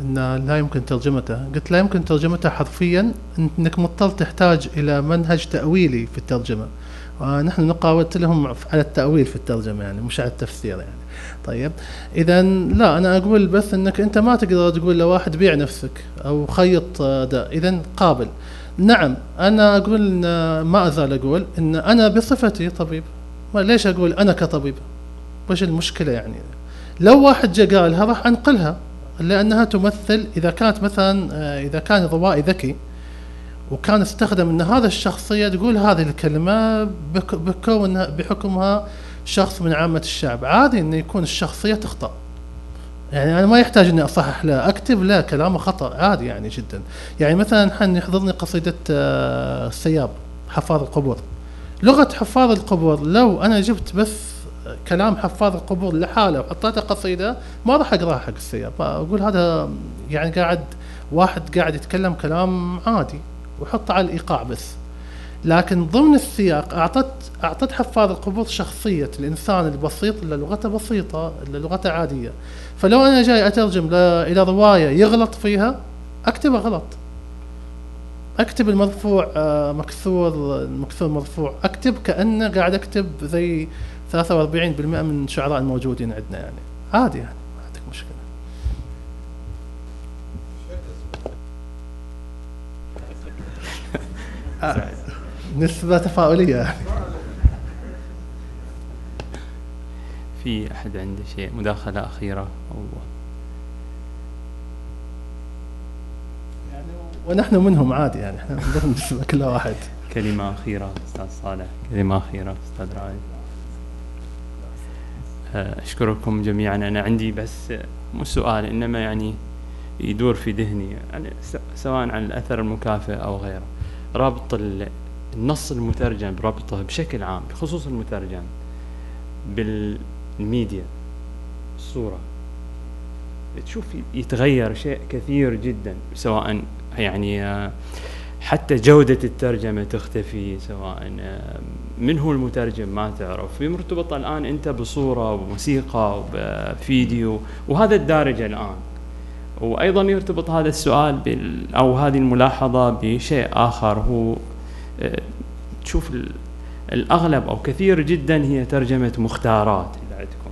أنه لا يمكن ترجمته. قلت لا يمكن ترجمته حرفيا أنك مضطر تحتاج إلى منهج تأويلي في الترجمة. ونحن نقاوت لهم على التأويل في الترجمة يعني مش على التفسير يعني. طيب إذا لا أنا أقول بس أنك أنت ما تقدر تقول لواحد بيع نفسك أو خيط آه، ده. إذا قابل. نعم أنا أقول إن ما أزال أقول أن أنا بصفتي طبيب. ما ليش أقول أنا كطبيب؟ وش المشكلة يعني؟ لو واحد جاء قالها راح أنقلها. لأنها تمثل إذا كانت مثلا آه، إذا كان الروائي ذكي وكان استخدم إن هذا الشخصية تقول هذه الكلمة بك- بكونها بحكمها شخص من عامة الشعب. عادي انه يكون الشخصية تخطأ. يعني أنا ما يحتاج إني أصحح له أكتب له كلامه خطأ عادي يعني جدا. يعني مثلا حن يحضرني قصيدة آه، السياب حفاظ القبور. لغة حفاظ القبور لو أنا جبت بس كلام حفاظ القبور لحاله وحطيته قصيدة ما راح أقرأها حق السياب أقول هذا يعني قاعد واحد قاعد يتكلم كلام عادي. وحطه على الإيقاع بس لكن ضمن السياق اعطت أعطت حفاظ القبور شخصية الإنسان البسيط اللي لغته بسيطة اللي لغته عادية. فلو أنا جاي أترجم إلى رواية يغلط فيها اكتبها غلط. أكتب المرفوع آه، مكسور المكسور مرفوع. أكتب كأنه قاعد أكتب زي 43% من الشعراء الموجودين عندنا يعني. عادي يعني ما عندك مشكله آه، نسبة تفاؤلية. يعني في أحد عنده شيء؟ مداخلة أخيرة أو ونحن منهم عادي يعني إحنا نسبة كل واحد. كلمة أخيرة أستاذ صالح. كلمة أخيرة أستاذ رائد. آه، أشكركم جميعا. أنا عندي بس مو سؤال إنما يعني يدور في ذهني يعني سواء عن الأثر المكافئ أو غيره. ال- النص المترجم ربطه بشكل عام بخصوص المترجم بالميديا الصورة. تشوف يتغير شيء كثير جدا سواء يعني حتى جودة الترجمة تختفي سواء من هو المترجم ما تعرف. مرتبطة الآن أنت بصورة وموسيقى وفيديو وهذا الدارج الآن. وأيضا يرتبط هذا السؤال بال أو هذه الملاحظة بشيء آخر هو آه، تشوف ال- الأغلب أو كثير جدا هي ترجمة مختارات إذا عندكم.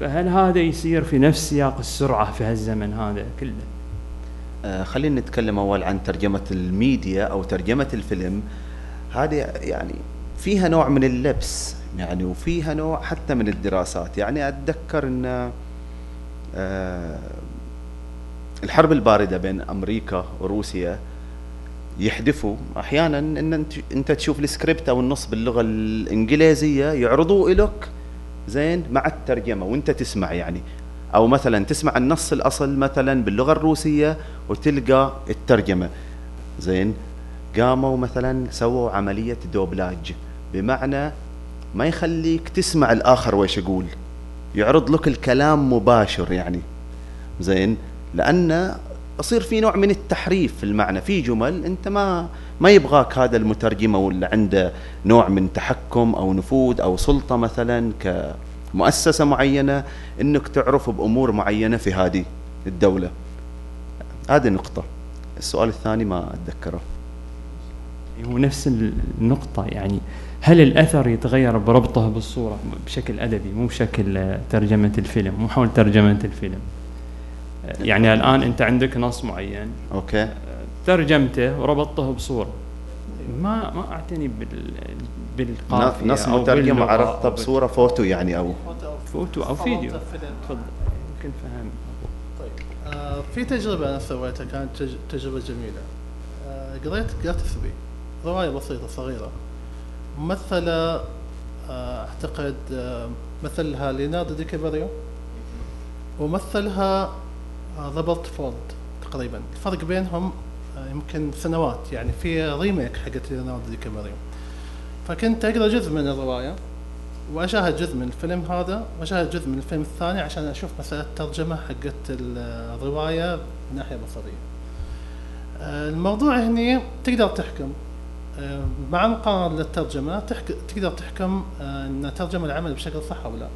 فهل هذا يصير في نفس سياق السرعة في هالزمن هذا كله؟ آه، خلينا نتكلم أول عن ترجمة الميديا أو ترجمة الفيلم. هذه يعني فيها نوع من اللبس يعني وفيها نوع حتى من الدراسات. يعني أتذكر إن آه، الحرب الباردة بين أمريكا وروسيا يحدثوا أحيانا إن انت تشوف السكريبت أو النص باللغة الإنجليزية يعرضوه لك زين؟ مع الترجمة وأنت تسمع يعني. أو مثلا تسمع النص الأصل مثلا باللغة الروسية وتلقى الترجمة. زين؟ قاموا مثلا سووا عملية دوبلاج. بمعنى ما يخليك تسمع الآخر ويش يقول. يعرض لك الكلام مباشر يعني. زين؟ لأن يصير في نوع من التحريف في المعنى. في جمل أنت ما ما يبغاك هذا المترجم أو اللي عنده نوع من تحكم أو نفوذ أو سلطة مثلا كمؤسسة معينة إنك تعرف بأمور معينة في هذه الدولة. هذه نقطة. السؤال الثاني ما أتذكره. هو نفس النقطة يعني هل الأثر يتغير بربطه بالصورة بشكل أدبي مو بشكل ترجمة الفيلم مو حول ترجمة الفيلم؟ يعني الآن أنت عندك نص معين. Okay. ترجمته وربطته بصورة. ما ما أعتني بال بالقافية نص مترجم باللغة. عرضته أو بال- بصورة فوتو يعني أو فوتو أو فيديو. تفضل. يمكن فهم. آه، في تجربة أنا سويتها كانت تج- تجربة جميلة. آه، قريت جاتسبي رواية بسيطة صغيرة. ممثلة آه، أعتقد آه، مثلها ليوناردو دي كابريو. ومثلها روبرت ريدفورد تقريبا الفرق بينهم آه، يمكن سنوات يعني في remake حقت ليوناردو دي كابريو فكنت أقرأ جزء من الرواية وأشاهد جزء من الفيلم هذا وأشاهد جزء من الفيلم الثاني عشان أشوف مساله الترجمة حقت الرواية من ناحية بصرية. آه، الموضوع هني تقدر تحكم آه، مع مقارنه للترجمة. تقدر تحكم آه، إن ترجم العمل بشكل صح أو لا.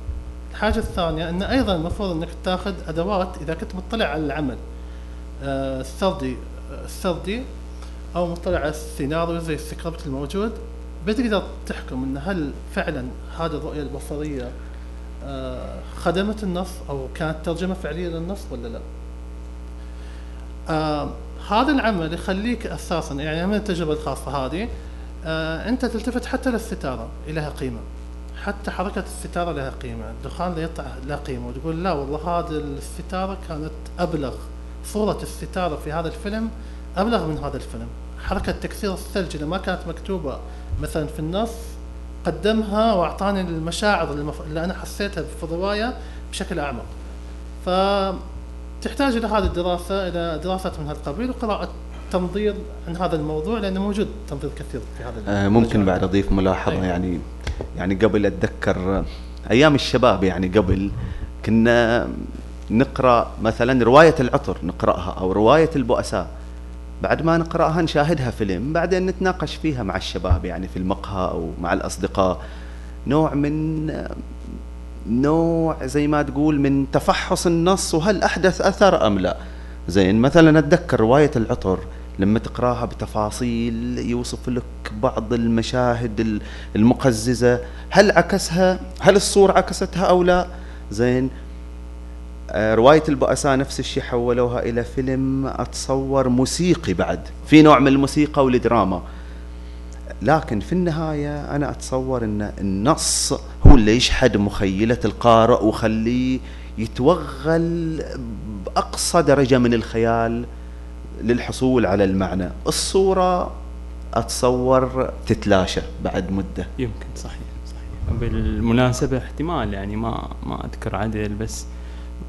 الحاجة الثانية أن أيضا المفروض أنك تاخذ أدوات إذا كنت مطلع على العمل آه، السردي السردي أو مطلع على السيناريو زي السكريبت الموجود بتقدر تحكم أن هل فعلا هذه الرؤية البصرية آه، خدمت النص أو كانت ترجمة فعلية للنص ولا لا. آه، هذا العمل يخليك أساسا يعني من التجربة الخاصة هذه أنت تلتفت حتى للستارة لها قيمة. حتى حركة الستارة لها قيمة. الدخان اللي يطلع له قيمة. وتقول لا والله هذه الستارة كانت أبلغ صورة الستارة في هذا الفيلم أبلغ من هذا الفيلم. حركة تكسير الثلج اللي ما كانت مكتوبة مثلا في النص قدمها وأعطاني المشاعر اللي, أنا حسيتها في الرواية بشكل أعمق. فتحتاج إلى هذه الدراسة إلى دراسة من هذا القبيل وقراءة تنظير عن هذا الموضوع لأنه موجود تنظير كثير في هذا آه، ممكن. بعد أضيف ملاحظة أيوة. يعني يعني قبل أتذكر أيام الشباب يعني قبل كنا نقرأ مثلا رواية العطر نقرأها أو رواية البؤساء بعد ما نقرأها نشاهدها فيلم بعدين نتناقش فيها مع الشباب يعني في المقهى أو مع الأصدقاء نوع من نوع زي ما تقول من تفحص النص وهل أحدث أثر أم لا زين مثلا أتذكر رواية العطر لما تقراها بتفاصيل يوصف لك بعض المشاهد ال- المقززة. هل عكسها؟ هل الصورة عكستها أو لا؟ زين. آه، رواية البؤساء نفس الشيء حولوها إلى فيلم أتصور موسيقي بعد. في نوع من الموسيقى والدراما. لكن في النهاية أنا أتصور أن النص هو اللي يشحد مخيلة القارئ ويخليه يتوغل بأقصى درجة من الخيال. للحصول على المعنى. الصورة أتصور تتلاشى بعد مدة. يمكن صحيح صحيح. بالمناسبة احتمال يعني ما ما أذكر عدل بس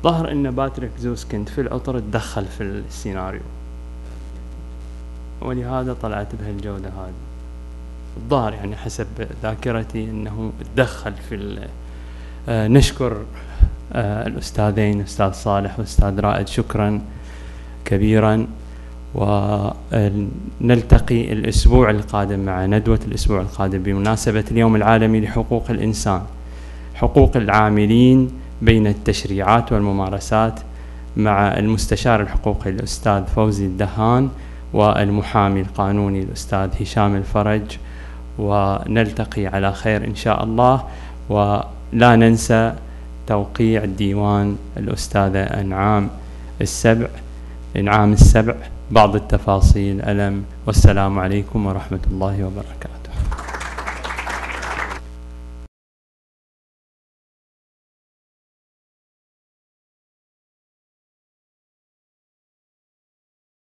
ظهر إن باتريك زوسكند في العطر تدخل في السيناريو. ولهذا طلعت بهالجودة هذه. الظاهر يعني حسب ذاكرتي إنه تدخل في آه، نشكر آه، الأستاذين أستاذ صالح واستاذ رائد شكرا كبيرا. ونلتقي الأسبوع القادم مع ندوة الأسبوع القادم بمناسبة اليوم العالمي لحقوق الإنسان حقوق العاملين بين التشريعات والممارسات مع المستشار الحقوقي الأستاذ فوزي الدهان والمحامي القانوني الأستاذ هشام الفرج. ونلتقي على خير إن شاء الله. ولا ننسى توقيع ديوان الأستاذة أنعام السبع إنعام السبع بعض التفاصيل. ألم. والسلام عليكم ورحمة الله وبركاته.